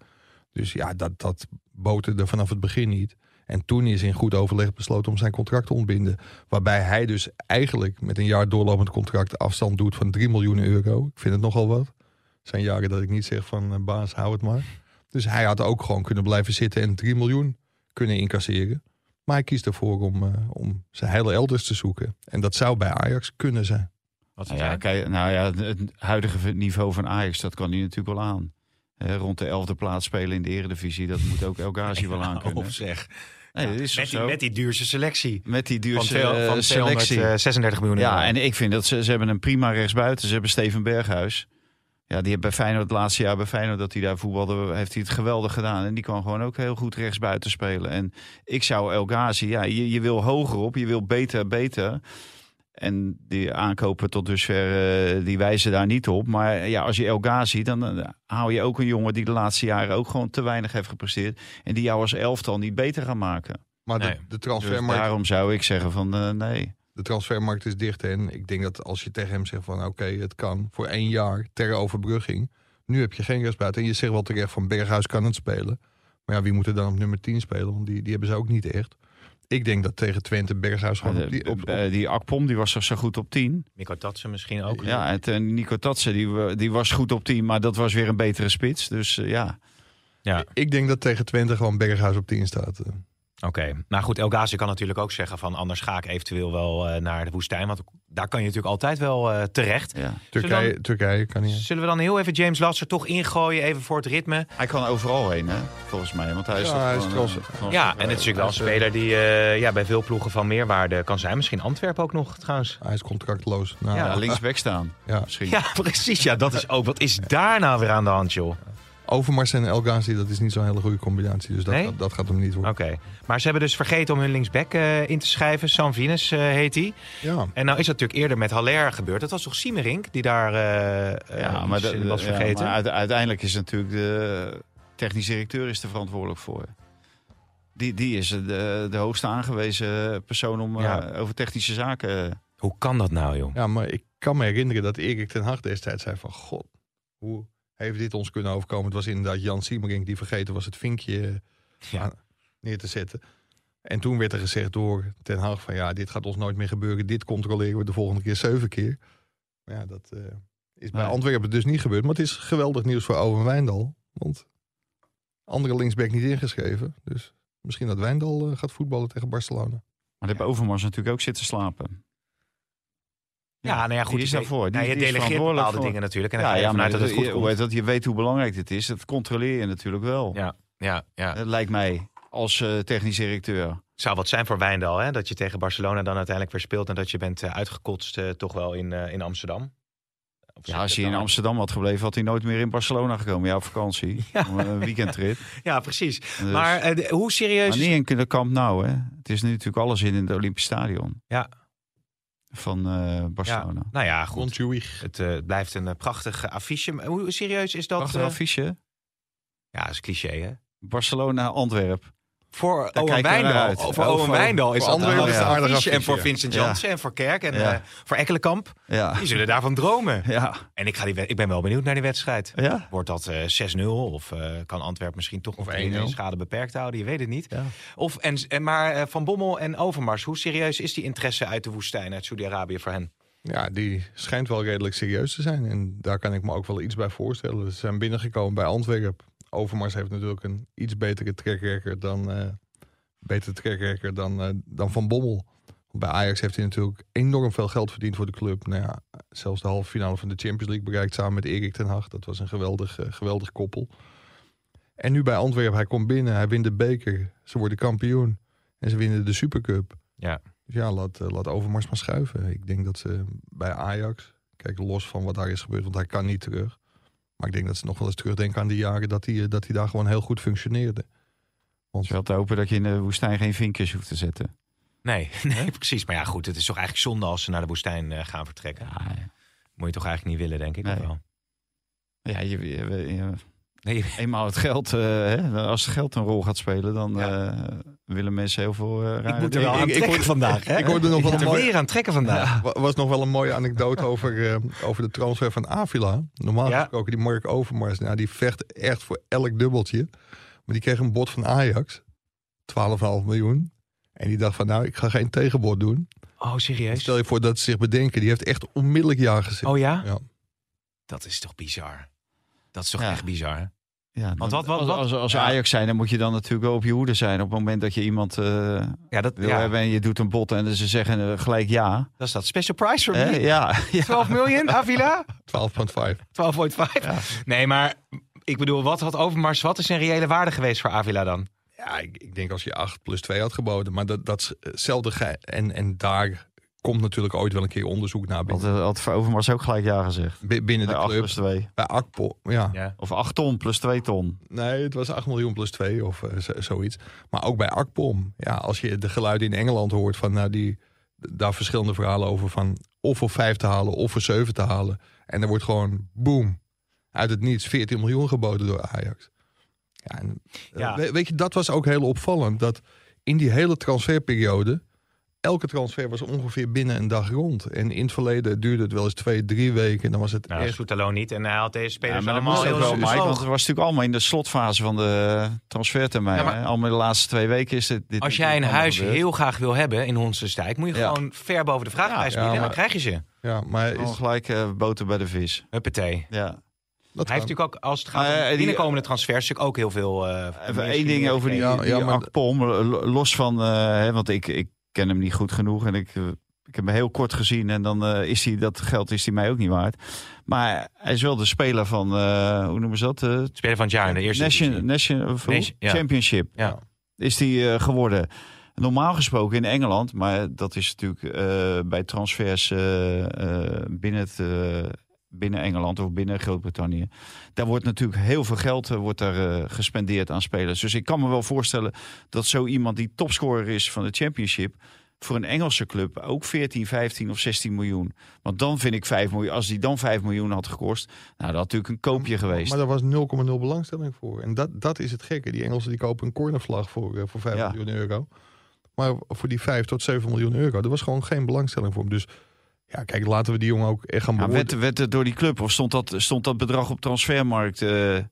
Dus ja, dat, dat boterde vanaf het begin niet. En toen is in goed overleg besloten om zijn contract te ontbinden. Waarbij hij dus eigenlijk met een jaar doorlopend contract afstand doet van 3 miljoen euro. Ik vind het nogal wat. Het zijn jaren dat ik niet zeg van eh, baas, hou het maar. Dus hij had ook gewoon kunnen blijven zitten en 3 miljoen kunnen incasseren. Maar hij kiest ervoor om, eh, om zijn hele elders te zoeken. En dat zou bij Ajax kunnen zijn. Wat Nou ja, kijk, nou ja, het- huidige niveau van Ajax, dat kan hij natuurlijk wel aan. Rond de elfde plaats spelen in de eredivisie, dat moet ook El Ghazi wel aan kunnen. Of zeg. Nee, dat is met, die, met die duurste selectie. Met die Van, duurste eh, van selectie. 236 miljoen euro. Ja, en ik vind dat ze, ze hebben een prima rechtsbuiten. Ze hebben Steven Berghuis. Ja, die heeft bij Feyenoord het laatste jaar bij Feyenoord dat hij daar voetbalde, heeft hij het geweldig gedaan. En die kan gewoon ook heel goed rechtsbuiten spelen. En ik zou El Ghazi, ja, je, je wil hoger op, je wil beter, beter. En die aankopen tot dusver, eh, die wijzen daar niet op. Maar ja, als je El Ghazi, dan eh, hou je ook een jongen die de laatste jaren ook gewoon te weinig heeft gepresteerd. En die jou als elftal niet beter gaan maken. Maar Nee. de, de, Dus transfermarkt, daarom zou ik zeggen van eh, nee. de transfermarkt is dicht. En ik denk dat als je tegen hem zegt van oké, het kan voor één jaar ter overbrugging. Nu heb je geen rechtsbuiten. En je zegt wel terecht van Berghuis kan het spelen. Maar ja, wie moet er dan op nummer 10 spelen? Want die, die hebben ze ook niet echt. Ik denk dat tegen Twente Berghuis gewoon op die, op, op- Eh, die Akpom die was toch zo goed op 10. Mikko Tatsen misschien ook. Ja, en eh, Nico Tatsen die, die was goed op 10, maar dat was weer een betere spits. Dus eh, ja. Ja. Ik denk dat tegen Twente gewoon Berghuis op 10 staat. Oké, nou goed, El Ghazi kan natuurlijk ook zeggen van anders ga ik eventueel wel eh, naar de woestijn. Want daar kan je natuurlijk altijd wel eh, terecht. ja. Turkije, dan- Turkije kan niet. Zullen we dan heel even James Lasser toch ingooien, even voor het ritme? Hij kan overal heen, hè, volgens mij. Want hij is Ja, toch hij is gewoon, trans- eh, Ja, en het is natuurlijk wel een speler die eh, ja, bij veel ploegen van meerwaarde kan zijn. Misschien Antwerpen ook nog trouwens. Hij is contractloos. Nou, Ja, ja. linksback staan. Ja. Misschien. Ja, precies. Ja, dat is ook. Wat is daar nou weer aan de hand, joh? Overmars en El Ghazi, dat is niet zo'n hele goede combinatie. Dus dat, Nee? dat, dat gaat hem niet worden. Oké. Maar ze hebben dus vergeten om hun linksback eh, in te schrijven. Sam Venus eh, heet hij. Ja. En nou is dat natuurlijk eerder met Haller gebeurd. Dat was toch Siemerink die daar eh, Ja, eh, maar, dat- was ja, vergeten? maar uiteindelijk is natuurlijk de technisch directeur is er verantwoordelijk voor. Die, die is de, de hoogste aangewezen persoon om Ja. eh, over technische zaken. Hoe kan dat nou, joh? ja, maar ik kan me herinneren dat Erik ten Hag destijds zei van... God, hoe heeft dit ons kunnen overkomen. Het was inderdaad Jan Siemering die vergeten was het vinkje Ja. aan- neer te zetten. En toen werd er gezegd door Ten Hag van ja, dit gaat ons nooit meer gebeuren. Dit controleren we de volgende keer zeven keer. Ja, dat eh, is bij Nee. Antwerpen dus niet gebeurd. Maar het is geweldig nieuws voor Owen Wijndal. Want andere linksback niet ingeschreven. Dus misschien dat Wijndal eh, gaat voetballen tegen Barcelona. Maar heeft Overmars natuurlijk ook zitten slapen. Ja, nou ja, goed. Die is je- daarvoor. Die, nou, je delegeert bepaalde dingen natuurlijk. En dan Ja, ja, maar vanuit dat het goed je, komt. weet dat, je weet hoe belangrijk dit is. Dat controleer je natuurlijk wel. Ja, ja, ja. Het lijkt mij als eh, technisch directeur. zou wat zijn voor Wijndal, hè? Dat je tegen Barcelona dan uiteindelijk weer speelt en dat je bent eh, uitgekotst eh, toch wel in, in Amsterdam. Zich Ja, als hij in dat- Amsterdam had gebleven, had hij nooit meer in Barcelona gekomen. Ja, op vakantie. Om Een weekendtrip. Ja, precies. Dus- Maar hoe serieus... Maar niet in de Kamp Nou, hè. Het is nu natuurlijk alles in, in het Olympisch Stadion. Ja. Van eh, Barcelona. Nou ja, goed. Montjuïc. Het eh, blijft een eh, prachtig eh, affiche. Maar Hoe serieus is dat? Prachtig eh, affiche. ja, dat is cliché, hè? Barcelona, Antwerp. Voor Daar Owen Wijndal, voor Owen Wijndal is dat Antwerpen een aardig. En voor. Vincent Ja. Janssen en voor Kerk en Ja. eh, voor Ekkelenkamp. Ja. Die zullen daarvan dromen. Ja. En ik, ga die, ik ben wel benieuwd naar die wedstrijd. Ja. Wordt dat eh 6-0 of eh, kan Antwerpen misschien toch nog Of 1 1-0. schade beperkt houden? Je weet het niet. Ja. Of, en, en, maar eh, Van Bommel en Overmars, hoe serieus is die interesse uit de woestijn, uit Saudi-Arabië voor hen? Ja, die schijnt wel redelijk serieus te zijn. En daar kan ik me ook wel iets bij voorstellen. Ze zijn binnengekomen bij Antwerpen. Overmars heeft natuurlijk een iets betere trekrekker dan, eh betere trekrekker dan, eh, dan Van Bommel. Bij Ajax heeft hij natuurlijk enorm veel geld verdiend voor de club. Nou ja, zelfs de halve finale van de Champions League bereikt samen met Erik ten Hag. Dat was een geweldig, eh, geweldig koppel. En nu bij Antwerpen, hij komt binnen, hij wint de beker. Ze worden kampioen. En ze winnen de Supercup. Ja. Dus ja, laat, laat Overmars maar schuiven. Ik denk dat ze bij Ajax, kijk los van wat daar is gebeurd, want hij kan niet terug. Maar ik denk dat ze nog wel eens terugdenken aan die jaren dat hij, eh, dat hij daar gewoon heel goed functioneerde. Want Het is wel te hopen dat je in de woestijn geen vinkjes hoeft te zetten. Nee, nee, precies. Maar ja, goed, het is toch eigenlijk zonde als ze naar de woestijn eh, gaan vertrekken. Moet je toch eigenlijk niet willen, denk ik. Nee. wel? Ja, je, je- je- Nee, eenmaal het geld, eh, hè, als het geld een rol gaat spelen, dan Ja. eh, willen mensen heel veel eh ik rare moet er wel aan ik- ik trekken vandaag. Hè? ik hoorde nog Ik wel een mooi- weer aan trekken vandaag. wa- was nog wel een mooie anekdote over, eh, over de transfer van Avila. Normaal Ja. gesproken, die Mark Overmars, nou, die vecht echt voor elk dubbeltje. Maar die kreeg een bod van Ajax, 12,5 miljoen. En die dacht van, nou, ik ga geen tegenbod doen. Oh, serieus? Stel je voor dat ze zich bedenken, die heeft echt onmiddellijk ja gezegd. Oh ja? Ja. Dat is toch bizar? Dat is toch Ja. echt bizar? Ja, Want wat- wat- als, wat- als, als ja. Ajax zijn, dan moet je dan natuurlijk wel op je hoede zijn. Op het moment dat je iemand eh, Ja, dat, wil ja, hebben en je doet een bod en ze zeggen eh, gelijk ja. dat is dat. Special price voor Hè? me. Ja, ja. 12 miljoen, Avila? 12,5. 12,5. Nee, maar ik bedoel, wat had Overmars, wat is een reële waarde geweest voor Avila dan? Ja, ik, ik denk als je 8 plus 2 had geboden. Maar dat, dat is hetzelfde. ge- En, en daar komt natuurlijk ooit wel een keer onderzoek naar Had, binnen, eh, had voor Overmars ook gelijk ja gezegd. bi- binnen de Bij 8 club. plus 2. Bij Akpo, ja. Ja. Of 8 ton plus 2 ton. Nee, het was 8 miljoen plus 2 of eh, zo- zoiets. Maar ook bij Akpom. Ja, als je de geluiden in Engeland hoort van nou, die, daar verschillende verhalen over van of voor 5 te halen of voor 7 te halen. En er wordt gewoon boom uit het niets 14 miljoen geboden door Ajax. Ja, en, eh, Ja. weet je, dat was ook heel opvallend. Dat in die hele transferperiode, elke transfer was ongeveer binnen een dag rond. En in het verleden duurde het wel eens twee, drie weken. En dan was het Nou, echt Soetalo niet. En hij had deze Ja, spelers maar dat allemaal heel wel, Mike. sloog. Want het was natuurlijk allemaal in de slotfase van de transfertermijn. Ja, maar-. Allemaal de laatste twee weken is dit. dit Als jij een huis heel graag wil hebben in Honsenstijk, moet je Ja. gewoon ver boven de vraagprijs Ja, bieden. ja, en maar- dan krijg je ze. Ja, maar is, Gewoon gelijk eh, boter bij de vis. Huppatee. Ja. dat Hij kan. heeft natuurlijk ook, als het gaat Ah, om ja, die- binnenkomende transfers, natuurlijk ook heel veel... eh, Even één ding over die, Ja, die ja, maar- Akpom. Los van, eh, hè, want ik, ik ken hem niet goed genoeg en ik, eh, ik heb hem heel kort gezien en dan eh, is hij dat geld is hij mij ook niet waard. Maar hij is wel de speler van, eh, hoe noemen ze dat? Eh, Speler van het jaar in de eerste Nation. Nation, ja. Championship Ja. is die geworden. Normaal gesproken in Engeland, maar dat is natuurlijk bij transfers binnen, het, binnen Engeland of binnen Groot-Brittannië. Daar wordt natuurlijk heel veel geld eh, wordt daar, eh, gespendeerd aan spelers. Dus ik kan me wel voorstellen dat zo iemand die topscorer is van de Championship voor een Engelse club ook 14, 15 of 16 miljoen. Want dan vind ik 5 miljoen. Als die dan 5 miljoen had gekost, nou, dat had natuurlijk een koopje geweest. Maar daar was 0,0 belangstelling voor. En dat, dat is het gekke. Die Engelsen die kopen een cornervlag voor, eh, voor 5 Ja. miljoen euro. Maar voor die 5 tot 7 miljoen euro, er was gewoon geen belangstelling voor hem. Dus Ja, kijk, laten we die jongen ook echt gaan Ja, beoordelen. werd, werd het door die club of stond dat, stond dat bedrag op transfermarkt.de?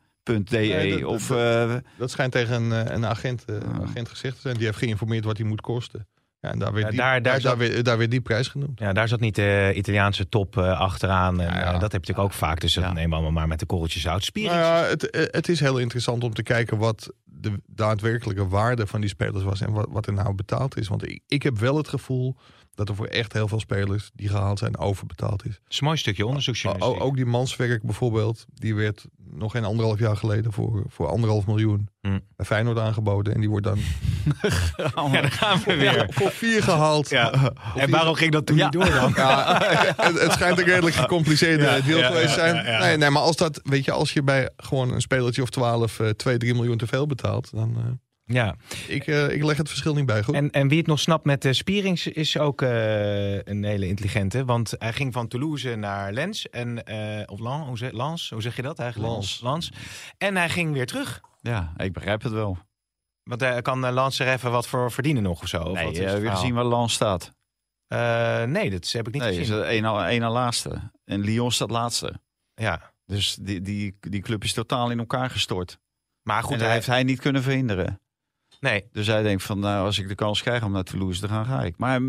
Nee, dat- of dat- eh, Dat schijnt tegen een, eh, een agent, eh, Ah. agent gezegd te zijn. Die heeft geïnformeerd wat hij moet kosten. Ja, en daar werd, Ja, die, daar- daar, daar werd, daar werd die prijs genoemd. Ja, daar zat niet de Italiaanse top eh, achteraan. En, Ja, ja. eh, dat heb je natuurlijk ook vaak. Dus dat Ja. nemen we allemaal maar met de korreltjes zout. Spierings. Nou ja, het, eh, het is heel interessant om te kijken wat de daadwerkelijke waarde van die spelers was. En wat, wat er nou betaald is. Want ik, ik heb wel het gevoel dat er voor echt heel veel spelers die gehaald zijn overbetaald is. Dat is een mooi stukje onderzoeksjournalistiek. ook die manswerk bijvoorbeeld, die werd nog geen anderhalf jaar geleden voor, voor anderhalf miljoen Hm. bij Feyenoord aangeboden. En die wordt dan Ja, daar gaan we weer. voor vier gehaald. Ja. En waarom ging dat toen Ja. niet door dan? Ja, het, het schijnt een redelijk gecompliceerde Ja, deal ja, geweest te zijn. ja, ja. Nee, nee, maar als dat, weet je, als je bij gewoon een spelertje of 12, eh 2, 3 miljoen te veel betaalt, dan uh, Ja. ik, uh, ik leg het verschil niet bij. Goed? En, en wie het nog snapt met uh, Spierings is ook uh, een hele intelligente. Want hij ging van Toulouse naar Lens. En, uh, of Lens hoe, zeg, Lens, hoe zeg je dat eigenlijk? Lens. Lens. En hij ging weer terug. Ja, ik begrijp het wel. Want hij kan Lans er even wat voor verdienen nog of zo? Of Nee, wat verhaal? gezien waar Lans staat? Uh, nee, dat heb ik niet nee, gezien. is één na, één na laatste. En Lyon staat laatste. Ja. Dus die, die, die club is totaal in elkaar gestort. Maar goed, en hij heeft hij niet kunnen verhinderen. Nee. Dus hij denkt van, nou, als ik de kans krijg om naar Toulouse te gaan, ga ik. Maar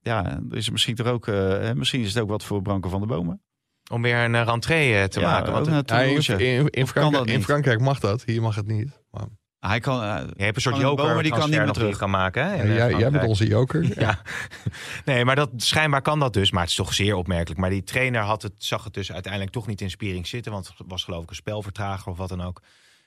ja, er is misschien toch ook, uh, misschien is het ook wat voor Branko van de Bomen. Om weer een rentree uh, te ja, maken. Want ja, in, in, in, Frankrijk, in, niet? Frankrijk mag dat, hier mag het niet. Maar... Hij kan, uh, je hebt een soort joker Bomen, die kan niet meer terug gaan maken. Hè, in, ja, jij, jij bent onze joker. ja. nee, maar dat, schijnbaar kan dat dus. Maar het is toch zeer opmerkelijk. Maar die trainer had het, zag het dus uiteindelijk toch niet in spiering zitten. Want het was geloof ik een spelvertrager of wat dan ook.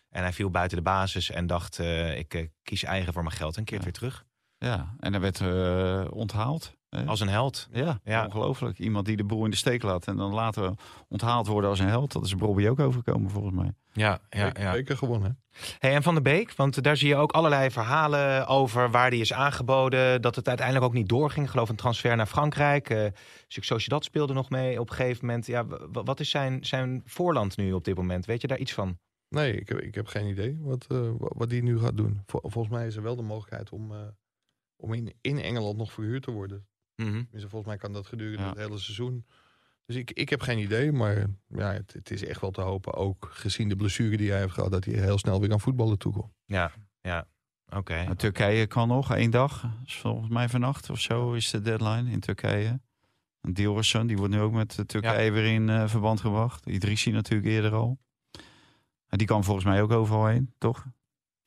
En hij viel buiten de basis en dacht, uh, ik uh, kies eigen voor mijn geld en keert ja. weer terug. Ja, en hij werd uh, onthaald. Hè? Als een held. Ja, ja, ongelooflijk. Iemand die de boer in de steek laat en dan later onthaald worden als een held. Dat is Bobby ook overkomen volgens mij. Ja, ja, ja. Zeker gewonnen. Hey, en Van de Beek, want daar zie je ook allerlei verhalen over waar die is aangeboden. Dat het uiteindelijk ook niet doorging. Ik geloof een transfer naar Frankrijk. Uh, Sociedad speelde nog mee op een gegeven moment. Ja, wat is zijn, zijn voorland nu op dit moment? Weet je daar iets van? Nee, ik heb, ik heb geen idee wat, uh, wat die nu gaat doen. Vol, volgens mij is er wel de mogelijkheid om, uh, om in, in Engeland nog verhuurd te worden. Mm -hmm. Volgens mij kan dat gedurende ja. het hele seizoen. Dus ik, ik heb geen idee, maar ja, het, het, is echt wel te hopen. Ook gezien de blessure die hij heeft gehad, dat hij heel snel weer aan voetballen toekomt. Ja, ja. Oké. Okay. Nou, Turkije kan nog één dag. Volgens mij vannacht of zo is de deadline in Turkije. Diorson, die wordt nu ook met Turkije ja. weer in uh, verband gebracht. Idrissi natuurlijk eerder al. En die kan volgens mij ook overal heen, toch?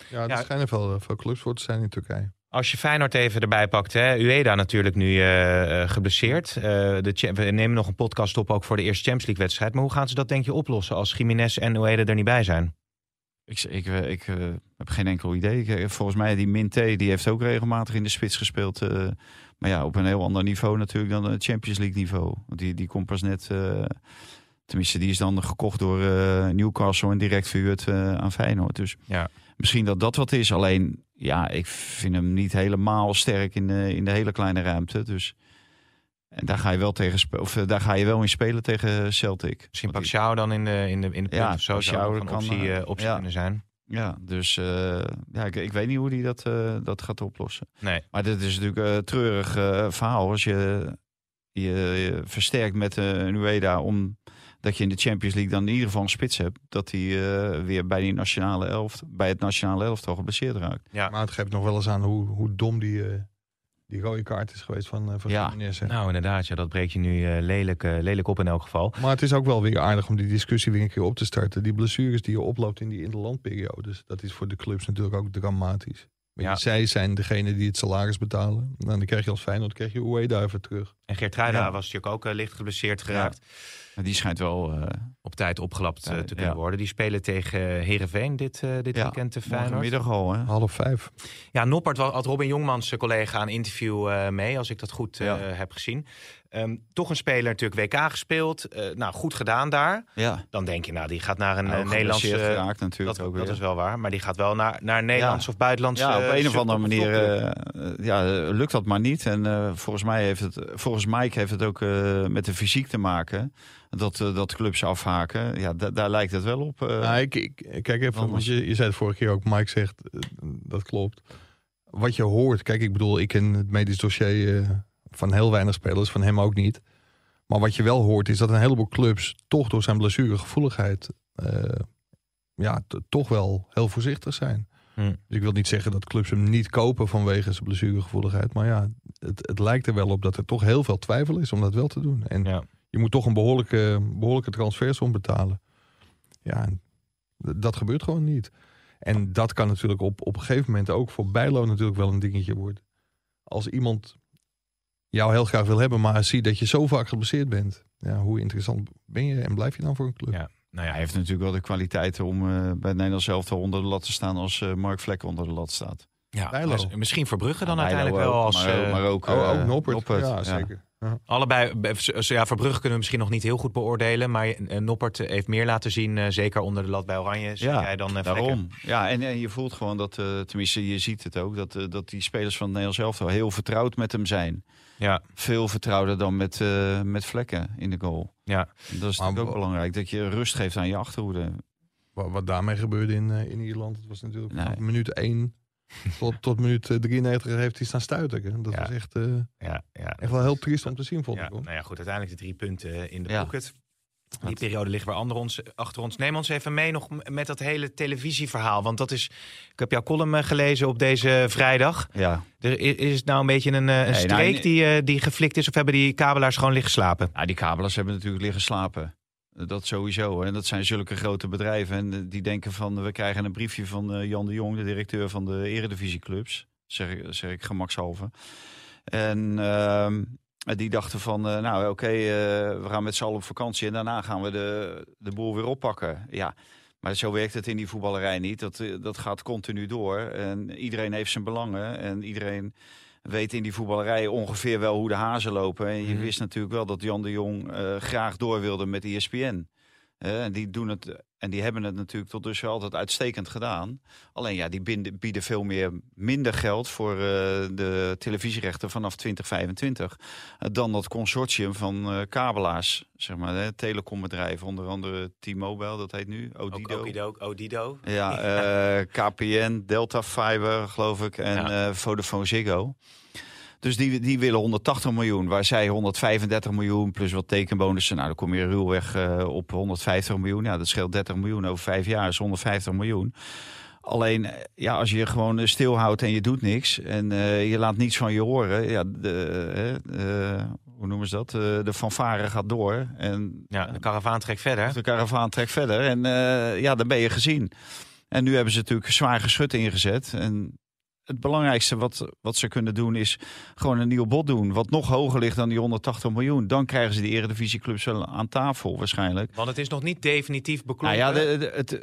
Ja, er ja. schijnen veel, veel clubs voor te zijn in Turkije. Als je Feyenoord even erbij pakt, hè? Ueda natuurlijk nu uh, geblesseerd. Uh, de, we nemen nog een podcast op ook voor de eerste Champions League wedstrijd. Maar hoe gaan ze dat denk je oplossen als Jiménez en Ueda er niet bij zijn? Ik, ik, ik uh, heb geen enkel idee. Ik, volgens mij die Minté, die heeft ook regelmatig in de spits gespeeld. maar ja, op een heel ander niveau natuurlijk dan het Champions League niveau. Want die, die komt pas net... Tenminste, die is dan gekocht door Newcastle en direct verhuurd aan Feyenoord. Dus ja. misschien dat dat wat is. Alleen ja, ik vind hem niet helemaal sterk in de, in de hele kleine ruimte. Dus en daar ga je wel tegen of daar ga je wel in spelen tegen Celtic. Misschien Paxiao dan in de in de in de punt ja, of zo zou een optie, uh, optie ja. kunnen zijn. Ja, dus uh, ja, ik, ik weet niet hoe hij dat, uh, dat gaat oplossen. Nee. Maar dit is natuurlijk een treurig verhaal als je je, je versterkt met een Ueda om dat je in de Champions League dan in ieder geval een spits hebt. Dat hij uh, weer bij, die nationale elft, bij het nationale elftal geblesseerd raakt. Ja. Maar het geeft nog wel eens aan hoe, hoe dom die, uh, die rode kaart is geweest van, uh, van ja. Jiménez, Nou inderdaad, ja, dat breek je nu lelijk, lelijk op in elk geval. Maar het is ook wel weer aardig om die discussie weer een keer op te starten. Die blessures die je oploopt in die interlandperiodes. Dat is voor de clubs natuurlijk ook dramatisch. Ja. Zij zijn degene die het salaris betalen. En dan krijg je als Feyenoord krijg je Ueda even terug. En Geertruida ja. was natuurlijk ook licht geblesseerd geraakt. Ja. Maar die schijnt wel uh, op tijd opgelapt uh, te kunnen ja. worden. Die spelen tegen Herenveen dit, uh, dit ja, weekend te Feyenoord. middag al, hè? Half vijf. Ja, Noppert had Robin Jongmans collega een interview mee, als ik dat goed heb gezien. Um, toch een speler natuurlijk WK gespeeld. nou, goed gedaan daar. Ja. Dan denk je, nou, die gaat naar een nou, Nederlandse... geraakt natuurlijk dat, ook dat is wel waar. Maar die gaat wel naar, naar Nederlands of buitenlandse... Ja, op een of andere manier ja, lukt dat maar niet. En volgens mij heeft het... Volgens Mike heeft het ook met de fysiek te maken dat, uh, dat clubs afhaken. Ja, daar lijkt het wel op. Uh, nou, ik, ik, kijk even, want je, je zei het vorige keer ook, Mike zegt, uh, dat klopt. Wat je hoort, kijk, ik bedoel, ik ken het medisch dossier van heel weinig spelers, van hem ook niet. Maar wat je wel hoort is dat een heleboel clubs toch door zijn blessuregevoeligheid eh, ja, toch wel heel voorzichtig zijn. Hm. Dus ik wil niet zeggen dat clubs hem niet kopen vanwege zijn blessuregevoeligheid. Maar ja, het, het lijkt er wel op dat er toch heel veel twijfel is om dat wel te doen. En Ja. je moet toch een behoorlijke, behoorlijke transfersom betalen. Ja, dat gebeurt gewoon niet. En dat kan natuurlijk op, op een gegeven moment ook voor Bijlo natuurlijk wel een dingetje worden. Als iemand jou heel graag wil hebben, maar ziet dat je zo vaak geblesseerd bent. Ja, hoe interessant ben je en blijf je dan voor een club? Ja. Nou ja, Hij heeft natuurlijk wel de kwaliteiten om eh, bij het Nederlands elftal onder de lat te staan als eh, Mark Vlekken onder de lat staat. ja, Bijlo. misschien voor Brugge dan Ja, Bijlo uiteindelijk wel ook, als... maar, eh, maar ook, Oh, ook Noppert. Noppert, Ja, zeker. Ja. Allebei, ja, voor Brugge kunnen we misschien nog niet heel goed beoordelen. Maar Noppert heeft meer laten zien, eh, zeker onder de lat bij Oranje. Zie jij dan daarom. Ja, en, en je voelt gewoon dat, eh, tenminste je ziet het ook, dat, eh, dat die spelers van het Nederlands elftal heel vertrouwd met hem zijn. Ja, Veel vertrouwder dan met, eh, met Vlekken in de goal. ja. Dat is natuurlijk ook belangrijk, dat je rust geeft aan je achterhoede. Wat, wat daarmee gebeurde in, eh, in Ierland, het was natuurlijk Nee. vanaf minuut 1 tot, tot minuut eh, 93 heeft hij staan stuiteren. Dat Ja. was echt, eh, ja, ja. echt wel heel triest om te zien, vond Ja, ik. Hoor. nou ja, goed, uiteindelijk de drie punten in de Ja. pocket. Die periode ligt weer ander ons, achter ons. Neem ons even mee nog met dat hele televisieverhaal. Want dat is. Ik heb jouw column eh, gelezen op deze vrijdag. Ja, Er is het nou een beetje een, eh, een nou, streek nee. die, eh, die geflikt is? Of hebben die kabelaars gewoon liggen slapen? Nou, die kabelaars hebben natuurlijk liggen slapen. Dat sowieso. En dat zijn zulke grote bedrijven. En die denken van, we krijgen een briefje van Jan de Jong, de directeur van de eredivisieclubs. Zeg, zeg ik gemakshalve. En ehm, die dachten van, eh, nou oké, eh, we gaan met z'n allen op vakantie. En daarna gaan we de, de boel weer oppakken. Ja, maar zo werkt het in die voetballerij niet. Dat, eh, dat gaat continu door. En iedereen heeft zijn belangen. En iedereen weet in die voetballerij ongeveer wel hoe de hazen lopen. En je Mhm. wist natuurlijk wel dat Jan de Jong graag door wilde met ESPN. En die doen het en die hebben het natuurlijk tot dusver altijd uitstekend gedaan. Alleen ja, die binden, bieden veel meer minder geld voor eh, de televisierechten vanaf 2025 eh, dan dat consortium van eh, kabelaars, zeg maar, hè, telecombedrijven, onder andere T-Mobile, dat heet nu Odido. Okido, Odido. Ja, KPN, Delta Fiber, geloof ik, en Ja. Vodafone Ziggo. Dus die, die willen 180 miljoen, waar zij 135 miljoen plus wat tekenbonussen. Nou, dan kom je ruwweg eh, op 150 miljoen. Ja, dat scheelt 30 miljoen over vijf jaar, is 150 miljoen. Alleen, eh, ja, als je gewoon eh, stilhoudt en je doet niks en je laat niets van je horen, ja, de, hoe noemen ze dat? De fanfare gaat door en Ja, de karavaan trekt verder. de karavaan trekt verder en ja, dan ben je gezien. En nu hebben ze natuurlijk zwaar geschut ingezet. En het belangrijkste wat, wat ze kunnen doen is gewoon een nieuw bod doen. Wat nog hoger ligt dan die 180 miljoen. Dan krijgen ze die eredivisieclubs wel aan tafel waarschijnlijk. Want het is nog niet definitief Nou beklonken. ja, de, de, het,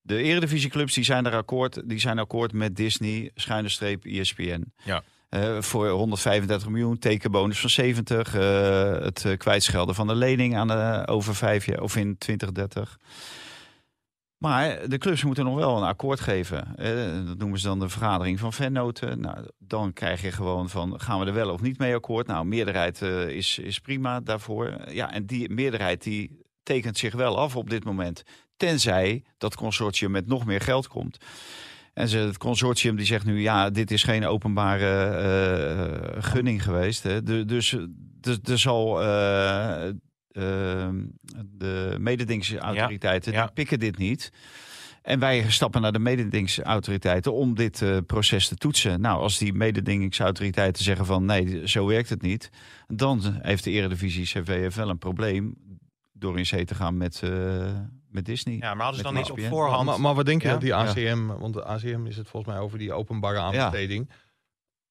de eredivisieclubs die zijn er akkoord, die zijn akkoord met Disney, schuine streep ESPN. Ja. Eh, voor 135 miljoen, tekenbonus van 70. eh, het eh, kwijtschelden van de lening aan de, over vijf jaar of in 2030. Maar de clubs moeten nog wel een akkoord geven. Eh, dat noemen ze dan de vergadering van vennoten. Nou, dan krijg je gewoon van, gaan we er wel of niet mee akkoord? Nou, meerderheid eh, is, is prima daarvoor. Ja, en die meerderheid die tekent zich wel af op dit moment. Tenzij dat consortium met nog meer geld komt. En ze, het consortium die zegt nu, ja, dit is geen openbare eh, gunning geweest. Hè. De, dus er er zal de mededingingsautoriteiten, Ja, pikken dit niet. En wij stappen naar de mededingingsautoriteiten om dit eh, proces te toetsen. Nou, als die mededingingsautoriteiten zeggen van nee, zo werkt het niet. Dan heeft de Eredivisie CVF wel een probleem door in zee te gaan met, eh, met Disney. Ja, maar hadden ze dan niet op voorhand... Maar, maar wat denk je Ja? die ACM, want de ACM is het volgens mij over die openbare aanbesteding.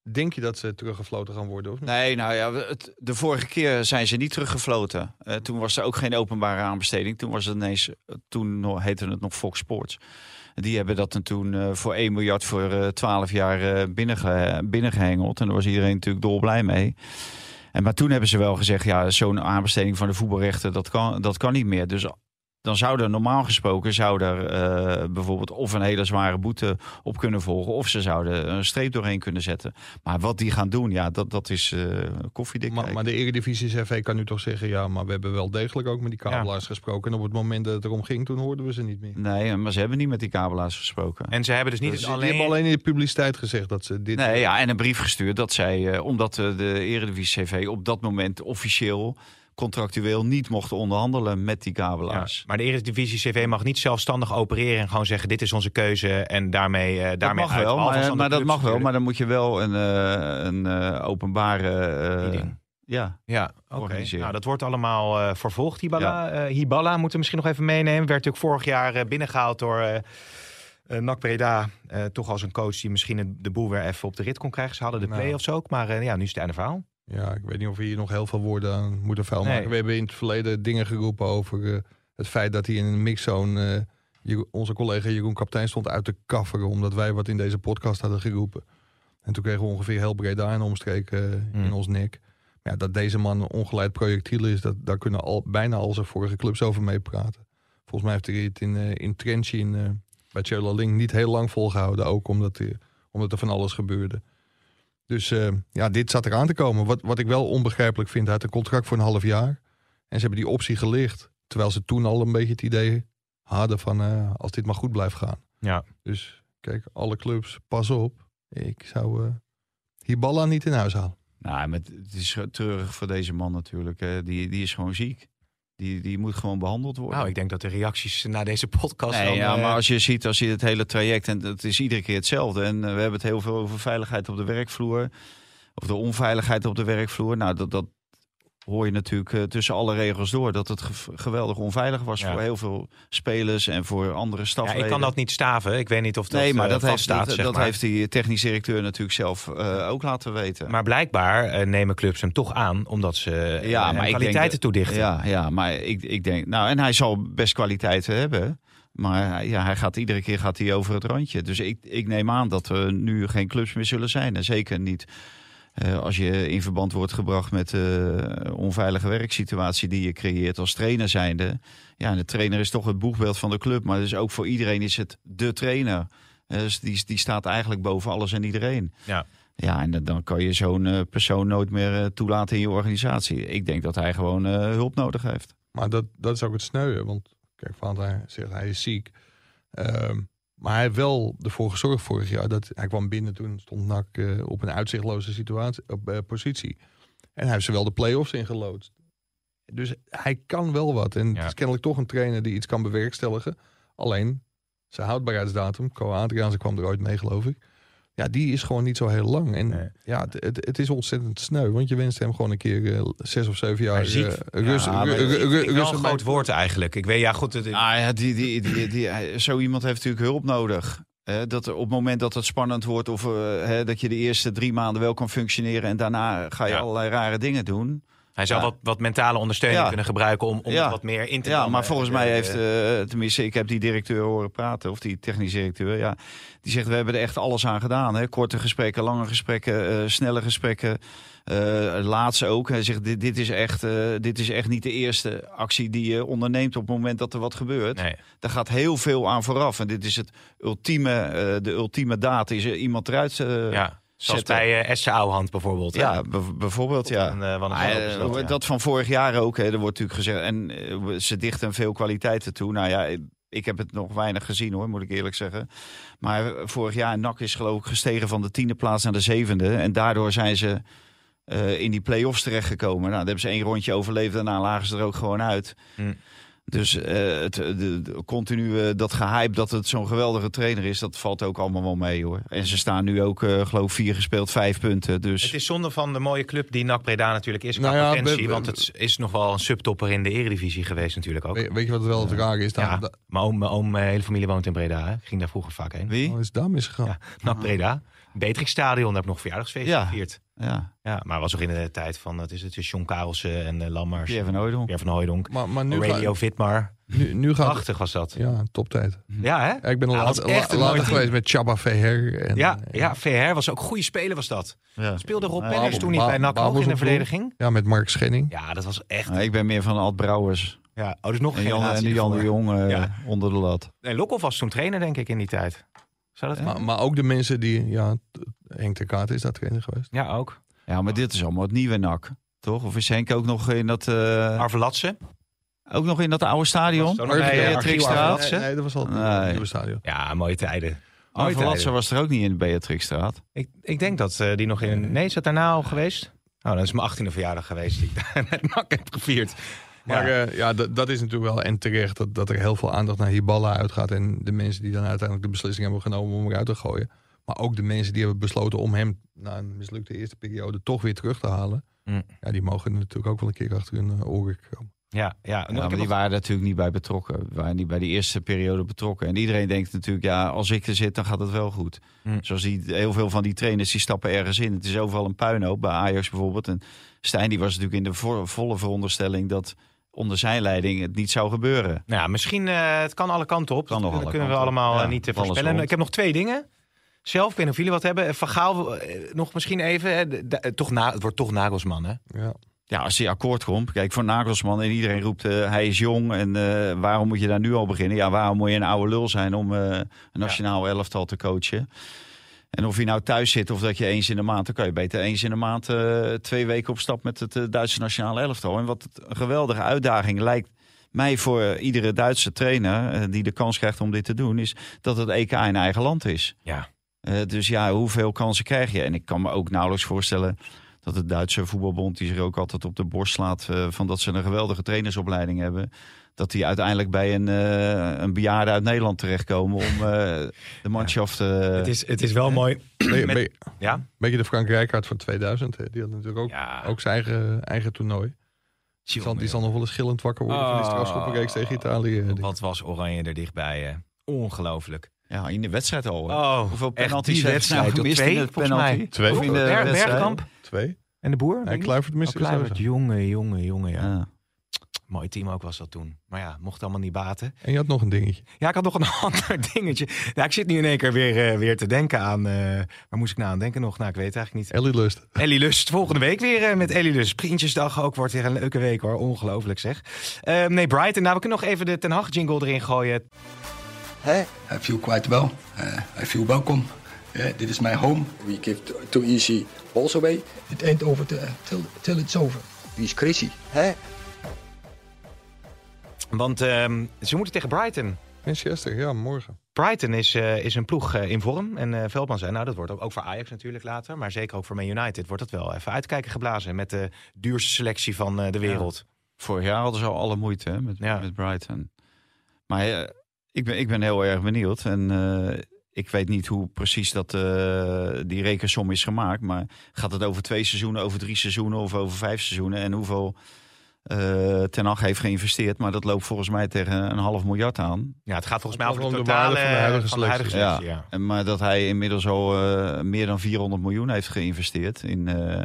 Denk je dat ze teruggefloten gaan worden of? Nee, nou ja, het, de vorige keer zijn ze niet teruggefloten. Eh, toen was er ook geen openbare aanbesteding. Toen was het ineens, eh, toen heette het nog Fox Sports. Die hebben dat toen eh, voor 1 miljard voor eh 12 jaar eh binnenge, binnengehengeld. En daar was iedereen natuurlijk dolblij mee. En, maar toen hebben ze wel gezegd, ja, zo'n aanbesteding van de voetbalrechten, dat kan, dat kan niet meer. Dus dan zou er normaal gesproken zou er, eh, bijvoorbeeld of een hele zware boete op kunnen volgen. Of ze zouden een streep doorheen kunnen zetten. Maar wat die gaan doen, ja, dat, dat is eh koffiedik. Maar, maar de Eredivisie CV kan nu toch zeggen, ja, maar we hebben wel degelijk ook met die kabelaars gesproken. En op het moment dat het erom ging, toen hoorden we ze niet meer. Nee, maar ze hebben niet met die kabelaars gesproken. En ze hebben dus niet Dus die alleen... hebben alleen in de publiciteit gezegd dat ze dit... Nee, ja, en een brief gestuurd dat zij, eh, omdat de Eredivisie CV op dat moment officieel contractueel niet mochten onderhandelen met die Ja, kabelaars. maar de Eredivisie CV mag niet zelfstandig opereren en gewoon zeggen: dit is onze keuze en daarmee, Dat daarmee mag uit. wel, maar, dat mag wel, maar dan moet je wel een, eh, een eh, openbare... ja, Ja, oké. organiseren. Nou, dat wordt allemaal vervolgd. Hibala, Eh, Hibala moeten we misschien nog even meenemen. Werd natuurlijk vorig jaar eh, binnengehaald door eh, NAC Breda. Toch als een coach die misschien de boel weer even op de rit kon krijgen. Ze hadden de Nou. play-offs ook, maar ja, nu is het einde verhaal. Ja, ik weet niet of we hier nog heel veel woorden aan moeten vuil Nee. maken. We hebben in het verleden dingen geroepen over eh, het feit dat hij in een mixzone... Jeroen- onze collega Jeroen Kaptein stond uit te kafferen... omdat wij wat in deze podcast hadden geroepen. En toen kregen we ongeveer heel breed daar een omstreek eh, in Hmm. ons nek. Ja, dat deze man een ongeleid projectiel is... Dat, daar kunnen al, bijna al zijn vorige clubs over meepraten. Volgens mij heeft hij het in, eh in in, bij Tjola Link niet heel lang volgehouden. Ook omdat, omdat er van alles gebeurde. Dus eh, ja, dit zat eraan te komen. Wat, wat ik wel onbegrijpelijk vind, hij had een contract voor een half jaar. En ze hebben die optie gelicht. Terwijl ze toen al een beetje het idee hadden van eh, als dit maar goed blijft gaan. Ja. Dus kijk, alle clubs, pas op. Ik zou eh Hiballa niet in huis halen. Nou, maar het het is treurig voor deze man natuurlijk. hè. Die, die is gewoon ziek. Die, die moet gewoon behandeld worden. Nou, ik denk dat de reacties na deze podcast. Nee, dan, ja, eh, maar als je ziet, als je het hele traject, en het is iedere keer hetzelfde. En eh, we hebben het heel veel over veiligheid op de werkvloer. Of de onveiligheid op de werkvloer. Nou, dat, dat hoor je natuurlijk eh, tussen alle regels door. Dat het ge- geweldig onveilig was Ja. voor heel veel spelers en voor andere ja, stafleden. ik kan dat niet staven. Ik weet niet of dat nee, maar eh, dat, heeft, vaststaat, dat, zeg dat maar. heeft die technisch directeur natuurlijk zelf eh, ook laten weten. Maar blijkbaar nemen clubs hem toch aan, omdat ze Ja, maar denk kwaliteiten dat- toedichten. Ja, ja maar ik, ik denk... Nou, en hij zal best kwaliteiten hebben. Maar ja, hij gaat iedere keer gaat hij over het randje. Dus ik, ik neem aan dat er nu geen clubs meer zullen zijn. En zeker niet eh, als je in verband wordt gebracht met de onveilige werksituatie die je creëert als trainer zijnde. Ja, en de trainer is toch het boegbeeld van de club. Maar dus ook voor iedereen is het de trainer. Eh, Dus die, die staat eigenlijk boven alles en iedereen. Ja. Ja, en dan- dan kan je zo'n eh, persoon nooit meer eh, toelaten in je organisatie. Ik denk dat hij gewoon eh, hulp nodig heeft. Maar dat, dat is ook het sneuwen. Want kijk, Valentijn zegt hij is ziek. Ehm, maar hij heeft wel ervoor gezorgd vorig jaar dat hij kwam binnen toen stond NAC eh, op een uitzichtloze situatie, op, eh, positie. En hij heeft ze wel de play-offs ingeloodst. Dus hij kan wel wat. En Ja. het is kennelijk toch een trainer die iets kan bewerkstelligen. Alleen zijn houdbaarheidsdatum, Co Adriaanse kwam er ooit mee geloof ik. Ja, die is gewoon niet zo heel lang. En Nee. ja, het, het, het is ontzettend sneu. Want je wenst hem gewoon een keer eh, zes of zeven jaar ziek- eh, rust. Ja, ru- ru- ru- een groot woord eigenlijk. Ik weet, ja goed, het, Ah ja, die, die, die, die, zo iemand heeft natuurlijk hulp nodig. Hè, dat er op het moment dat het spannend wordt of eh, hè, dat je de eerste drie maanden wel kan functioneren en daarna ga je Ja. allerlei rare dingen doen. Hij zou Ja. wat, wat mentale ondersteuning Ja. kunnen gebruiken om, om Ja. wat meer in te Ja, maar volgens Eh, mij eh, heeft, eh, tenminste, ik heb die directeur horen praten, of die technisch directeur, ja, die zegt we hebben er echt alles aan gedaan. Hè? Korte gesprekken, lange gesprekken, snelle gesprekken. Eh laatste ook. Hij zegt dit, dit, is echt, dit is echt niet de eerste actie die je onderneemt op het moment dat er wat gebeurt. Nee. Daar gaat heel veel aan vooraf. En dit is het ultieme, de ultieme daad. Is er iemand eruit ja, zoals zetten. bij eh Esther Ouwehand bijvoorbeeld. hè? Ja, bijvoorbeeld, ja. Wat een, eh, groot eh, ja. Dat van vorig jaar ook. Hè, er wordt natuurlijk gezegd. En ze dichten veel kwaliteiten toe. Nou ja, ik heb het nog weinig gezien hoor, moet ik eerlijk zeggen. Maar vorig jaar NAC is geloof ik gestegen van de tiende plaats naar de zevende. En daardoor zijn ze in die play-offs terechtgekomen. Nou, daar hebben ze één rondje overleefd. Daarna lagen ze er ook gewoon uit. Hm. Dus eh, het, de, de- continu eh, dat gehype dat het zo'n geweldige trainer is, dat valt ook allemaal wel mee hoor. En ze staan nu ook, eh, geloof ik, vier gespeeld, vijf punten. Dus Het is zonde van de mooie club die NAC Breda natuurlijk is qua Nou ja, potentie. we- we- want het is nog wel een subtopper in de eredivisie geweest natuurlijk ook. Weet, weet je wat wel het rare is? Daar, Ja, mijn oom, mijn oom, mijn hele familie woont in Breda. Hè. Ik ging daar vroeger vaak heen. wie? wat is daar misgegaan? Ja, NAC Breda. Beatrixstadion, daar heb ik nog verjaardagsfeest Ja. gevierd. Ja, Ja, maar was ook in de tijd van, wat is het, John Karelsen en uh, Lammers. Pierre van Hooydonk. Pierre van Hooydonk. Maar, maar nu, Radio ga, Vitmar. nu, nu gaat Prachtig was dat. Ja, Ja, toptijd. hè? Ja, ik ben al Ja, laat, dat echt geweest met Chaba Veher. En, Ja, en- ja, VR was ook een goede speler was dat. Ja. Speelde Rob Ja, Penners toen niet bij NAC ook in de verdediging? ja, met Mark Schenning. Ja, dat was echt... Ja, ik ben meer van Ad Brouwers. Ja, oh, dus nog En een Jan, en Jan de. Jong eh, Ja. onder de lat. Nee, Lokhoff was toen trainer denk ik in die tijd. Zou dat Maar, maar ook de mensen die... Ja, Henk ter Kaat is daar trainer geweest. Ja, ook. Ja, maar dit is allemaal het nieuwe NAC. Toch? Of is Henk ook nog in dat, eh, Arve Latse. ook nog in dat oude stadion? Eh, Latse. Nee, nee, dat was al het nieuwe stadion. Ja, mooie tijden. Mooie Arve Latse tijden. was er ook niet in de Beatrixstraat. Ik, ik denk dat eh, die nog in... Nee, is dat daarna al geweest? Oh, dat is mijn 18e verjaardag geweest die ik daar met Mak heb gevierd. Maar Ja. ja dat, dat is natuurlijk wel en terecht dat, dat er heel veel aandacht naar Hiballa uitgaat. En de mensen die dan uiteindelijk de beslissing hebben genomen om hem eruit te gooien. Maar ook de mensen die hebben besloten om hem na een mislukte eerste periode toch weer terug te halen. Mm. Ja, die mogen natuurlijk ook wel een keer achter hun eh, oren komen. Ja, ja. Maar die nog- waren natuurlijk niet bij betrokken. Die waren niet bij die eerste periode betrokken. En iedereen denkt natuurlijk, ja, als ik er zit, dan gaat het wel goed. Hm. Zoals die, heel veel van die trainers, die stappen ergens in. Het is overal een puinhoop, bij Ajax bijvoorbeeld. En Stijn die was natuurlijk in de vo- volle veronderstelling dat onder zijn leiding het niet zou gebeuren. Nou, ja, misschien, eh, het kan alle kanten op. Kan nog dat alle kunnen we kanten allemaal Ja, eh, niet alles voorspellen. Ik heb nog twee dingen. Zelf, ik weet niet of jullie wat hebben. Van Gaal, eh, nog misschien even. hè, de- de- toch na, het wordt toch Nagelsman, hè? Ja. Ja, als hij akkoord komt. Kijk, voor Nagelsman en iedereen roept hij is jong. En eh, waarom moet je daar nu al beginnen? Ja, waarom moet je een oude lul zijn om eh, een nationaal elftal te coachen? En of je nou thuis zit of dat je eens in de maand... dan kan je beter eens in de maand eh, twee weken op stap met het eh, Duitse nationale elftal. En wat een geweldige uitdaging lijkt mij voor iedere Duitse trainer... eh, die de kans krijgt om dit te doen... is dat het EK in eigen land is. Ja. Dus ja, hoeveel kansen krijg je? En ik kan me ook nauwelijks voorstellen dat de Duitse voetbalbond, die zich ook altijd op de borst slaat van dat ze een geweldige trainersopleiding hebben, dat die uiteindelijk bij een, eh, een bejaarde uit Nederland terechtkomen om eh, de manschaft. eh, Het, is, het is wel mooi. Be- Met- be- Ja? beetje de Frank Rijkaard van 2000. Hè. Die had natuurlijk ook, Ja. ook zijn eigen, eigen toernooi. Die zal, die zal nog wel eens schillend wakker worden van die Oh. strafschoppenreeks tegen Italië. denk. Wat was Oranje er dichtbij? eh. Ongelooflijk. ja, in de wedstrijd al. hè. Oh, Hoeveel echt penalties die hebben ze nou wedstrijd. gemist Twee, in penalty? mij. Twee? Of in de? Bergkamp Twee. en de Boer? En Kluivert miste Oh, jongen, jongen, jongen. Ja. Ja. Mooi team ook was dat toen. Maar ja, mocht allemaal niet baten. En je had nog een dingetje. Ja, ik had nog een ander dingetje. Ja, ik zit nu in één keer weer, eh, weer te denken aan... eh, waar moest ik nou aan denken nog? Nou, ik weet het eigenlijk niet. Ellie Lust. Ellie Lust, volgende week weer eh, met Ellie Lust. Prientjesdag ook, wordt weer een leuke week hoor. Ongelooflijk zeg. Eh, nee, Brighton. Nou, we kunnen nog even de Ten Hag jingle erin gooien. Hey, I feel quite well. Uh, I feel welcome. Yeah, dit is my home. We give too, too easy balls away. It ain't over till, till, till it's over. Wie is crazy? Hey. Want ehm, ze moeten tegen Brighton. Manchester, ja, morgen. Brighton is, eh, is een ploeg eh, in vorm. En eh Veldman zei, nou dat wordt ook, ook voor Ajax natuurlijk later. Maar zeker ook voor Man United wordt het wel even uitkijken geblazen. Met de duurste selectie van eh, de wereld. Vorig jaar hadden ze al alle moeite hè, met, Ja. met Brighton. Maar ik, ben, ik ben heel erg benieuwd. En eh, ik weet niet hoe precies dat, eh, die rekensom is gemaakt. Maar gaat het over twee seizoenen, over drie seizoenen of over vijf seizoenen? En hoeveel eh Ten Hag heeft geïnvesteerd? Maar dat loopt volgens mij tegen een half miljard aan. Ja, het gaat volgens mij over de totale van de huidige huidige selectie. ja. En, maar dat hij inmiddels al eh, meer dan 400 miljoen heeft geïnvesteerd in, eh,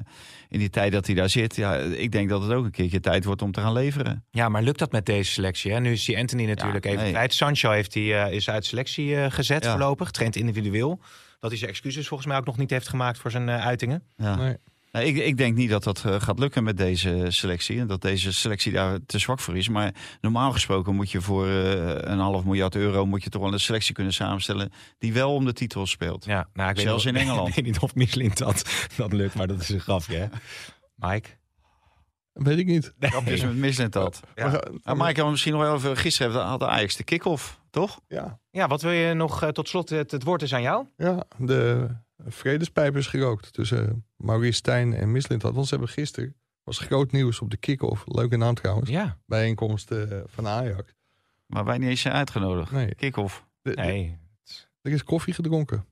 in die tijd dat hij daar zit. Ja, ik denk dat het ook een keertje tijd wordt om te gaan leveren. Ja, maar lukt dat met deze selectie? Hè? Nu is die Anthony natuurlijk Ja, even nee. kwijt. Sancho heeft die, eh, is uit selectie eh, gezet Ja. voorlopig. Traint individueel. Dat hij zijn excuses volgens mij ook nog niet heeft gemaakt voor zijn eh, uitingen. Ja. Nee. Nee, ik, ik denk niet dat dat eh, gaat lukken met deze selectie. En dat deze selectie daar te zwak voor is. Maar normaal gesproken moet je voor eh, een half miljard euro... moet je toch wel een selectie kunnen samenstellen... die wel om de titel speelt. Ja, nou, ik weet Zelfs niet- in Engeland. Ik weet niet of Michelin dat, dat lukt, maar dat is een grafje. Hè? Mike? Weet ik niet. Dus met dat. Ja. Maar, had misschien nog wel even... Gisteren had Ajax de kick-off, toch? ja, Ja, wat wil je nog eh, tot slot? Het, het woord is aan jou. ja, de vredespijp is gerookt tussen Maurice Stijn en Mislintat. Want ze hebben gisteren, was groot nieuws op de kick-off. Leuke naam trouwens. Ja. Bijeenkomst eh, van Ajax. Maar wij niet eens zijn uitgenodigd. Nee, Kick-off. de- de- Nee. er is koffie gedronken.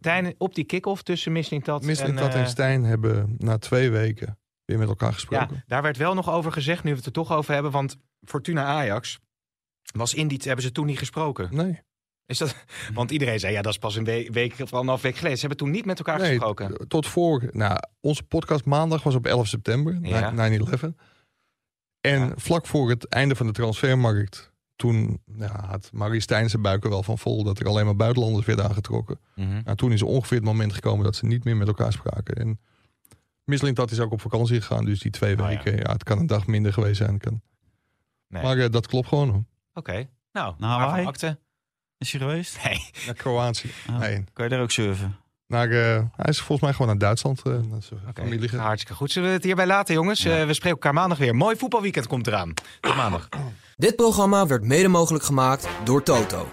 Tijn, op die kick-off tussen Mislintat en... Mislintat en eh, Stijn hebben na twee weken weer met elkaar Ja, gesproken. daar werd wel nog over gezegd, nu we het er toch over hebben. Want Fortuna Ajax was in die... Hebben ze toen niet gesproken? Nee, Is dat, want iedereen zei, ja, dat is pas een week, week of anderhalf week geleden. Ze hebben toen niet met elkaar nee gesproken. tot voor. Nou, onze podcast maandag was op 11 september, Ja. 9-11. En Ja. vlak voor het einde van de transfermarkt, toen ja, had Maurice Stijn zijn buik er wel van vol dat er alleen maar buitenlanders werden aangetrokken. Mhm. Nou, toen is er ongeveer het moment gekomen dat ze niet meer met elkaar spraken. En Mislintat is ook op vakantie gegaan, dus die twee Oh, weken, ja. het kan een dag minder geweest zijn. Kan. Nee. Maar eh, dat klopt gewoon. hoor. Oké. Nou, Nou, akte? Is hij geweest? Nee. Naar Kroatië. Oh. Nee, Kan je daar ook surfen? naar, eh, hij is volgens mij gewoon naar Duitsland. gegaan. hartstikke goed. Zullen we het hierbij laten, jongens? Eh, we spreken elkaar maandag weer. Mooi voetbalweekend komt eraan. Tot maandag. Dit programma werd mede mogelijk gemaakt door Toto.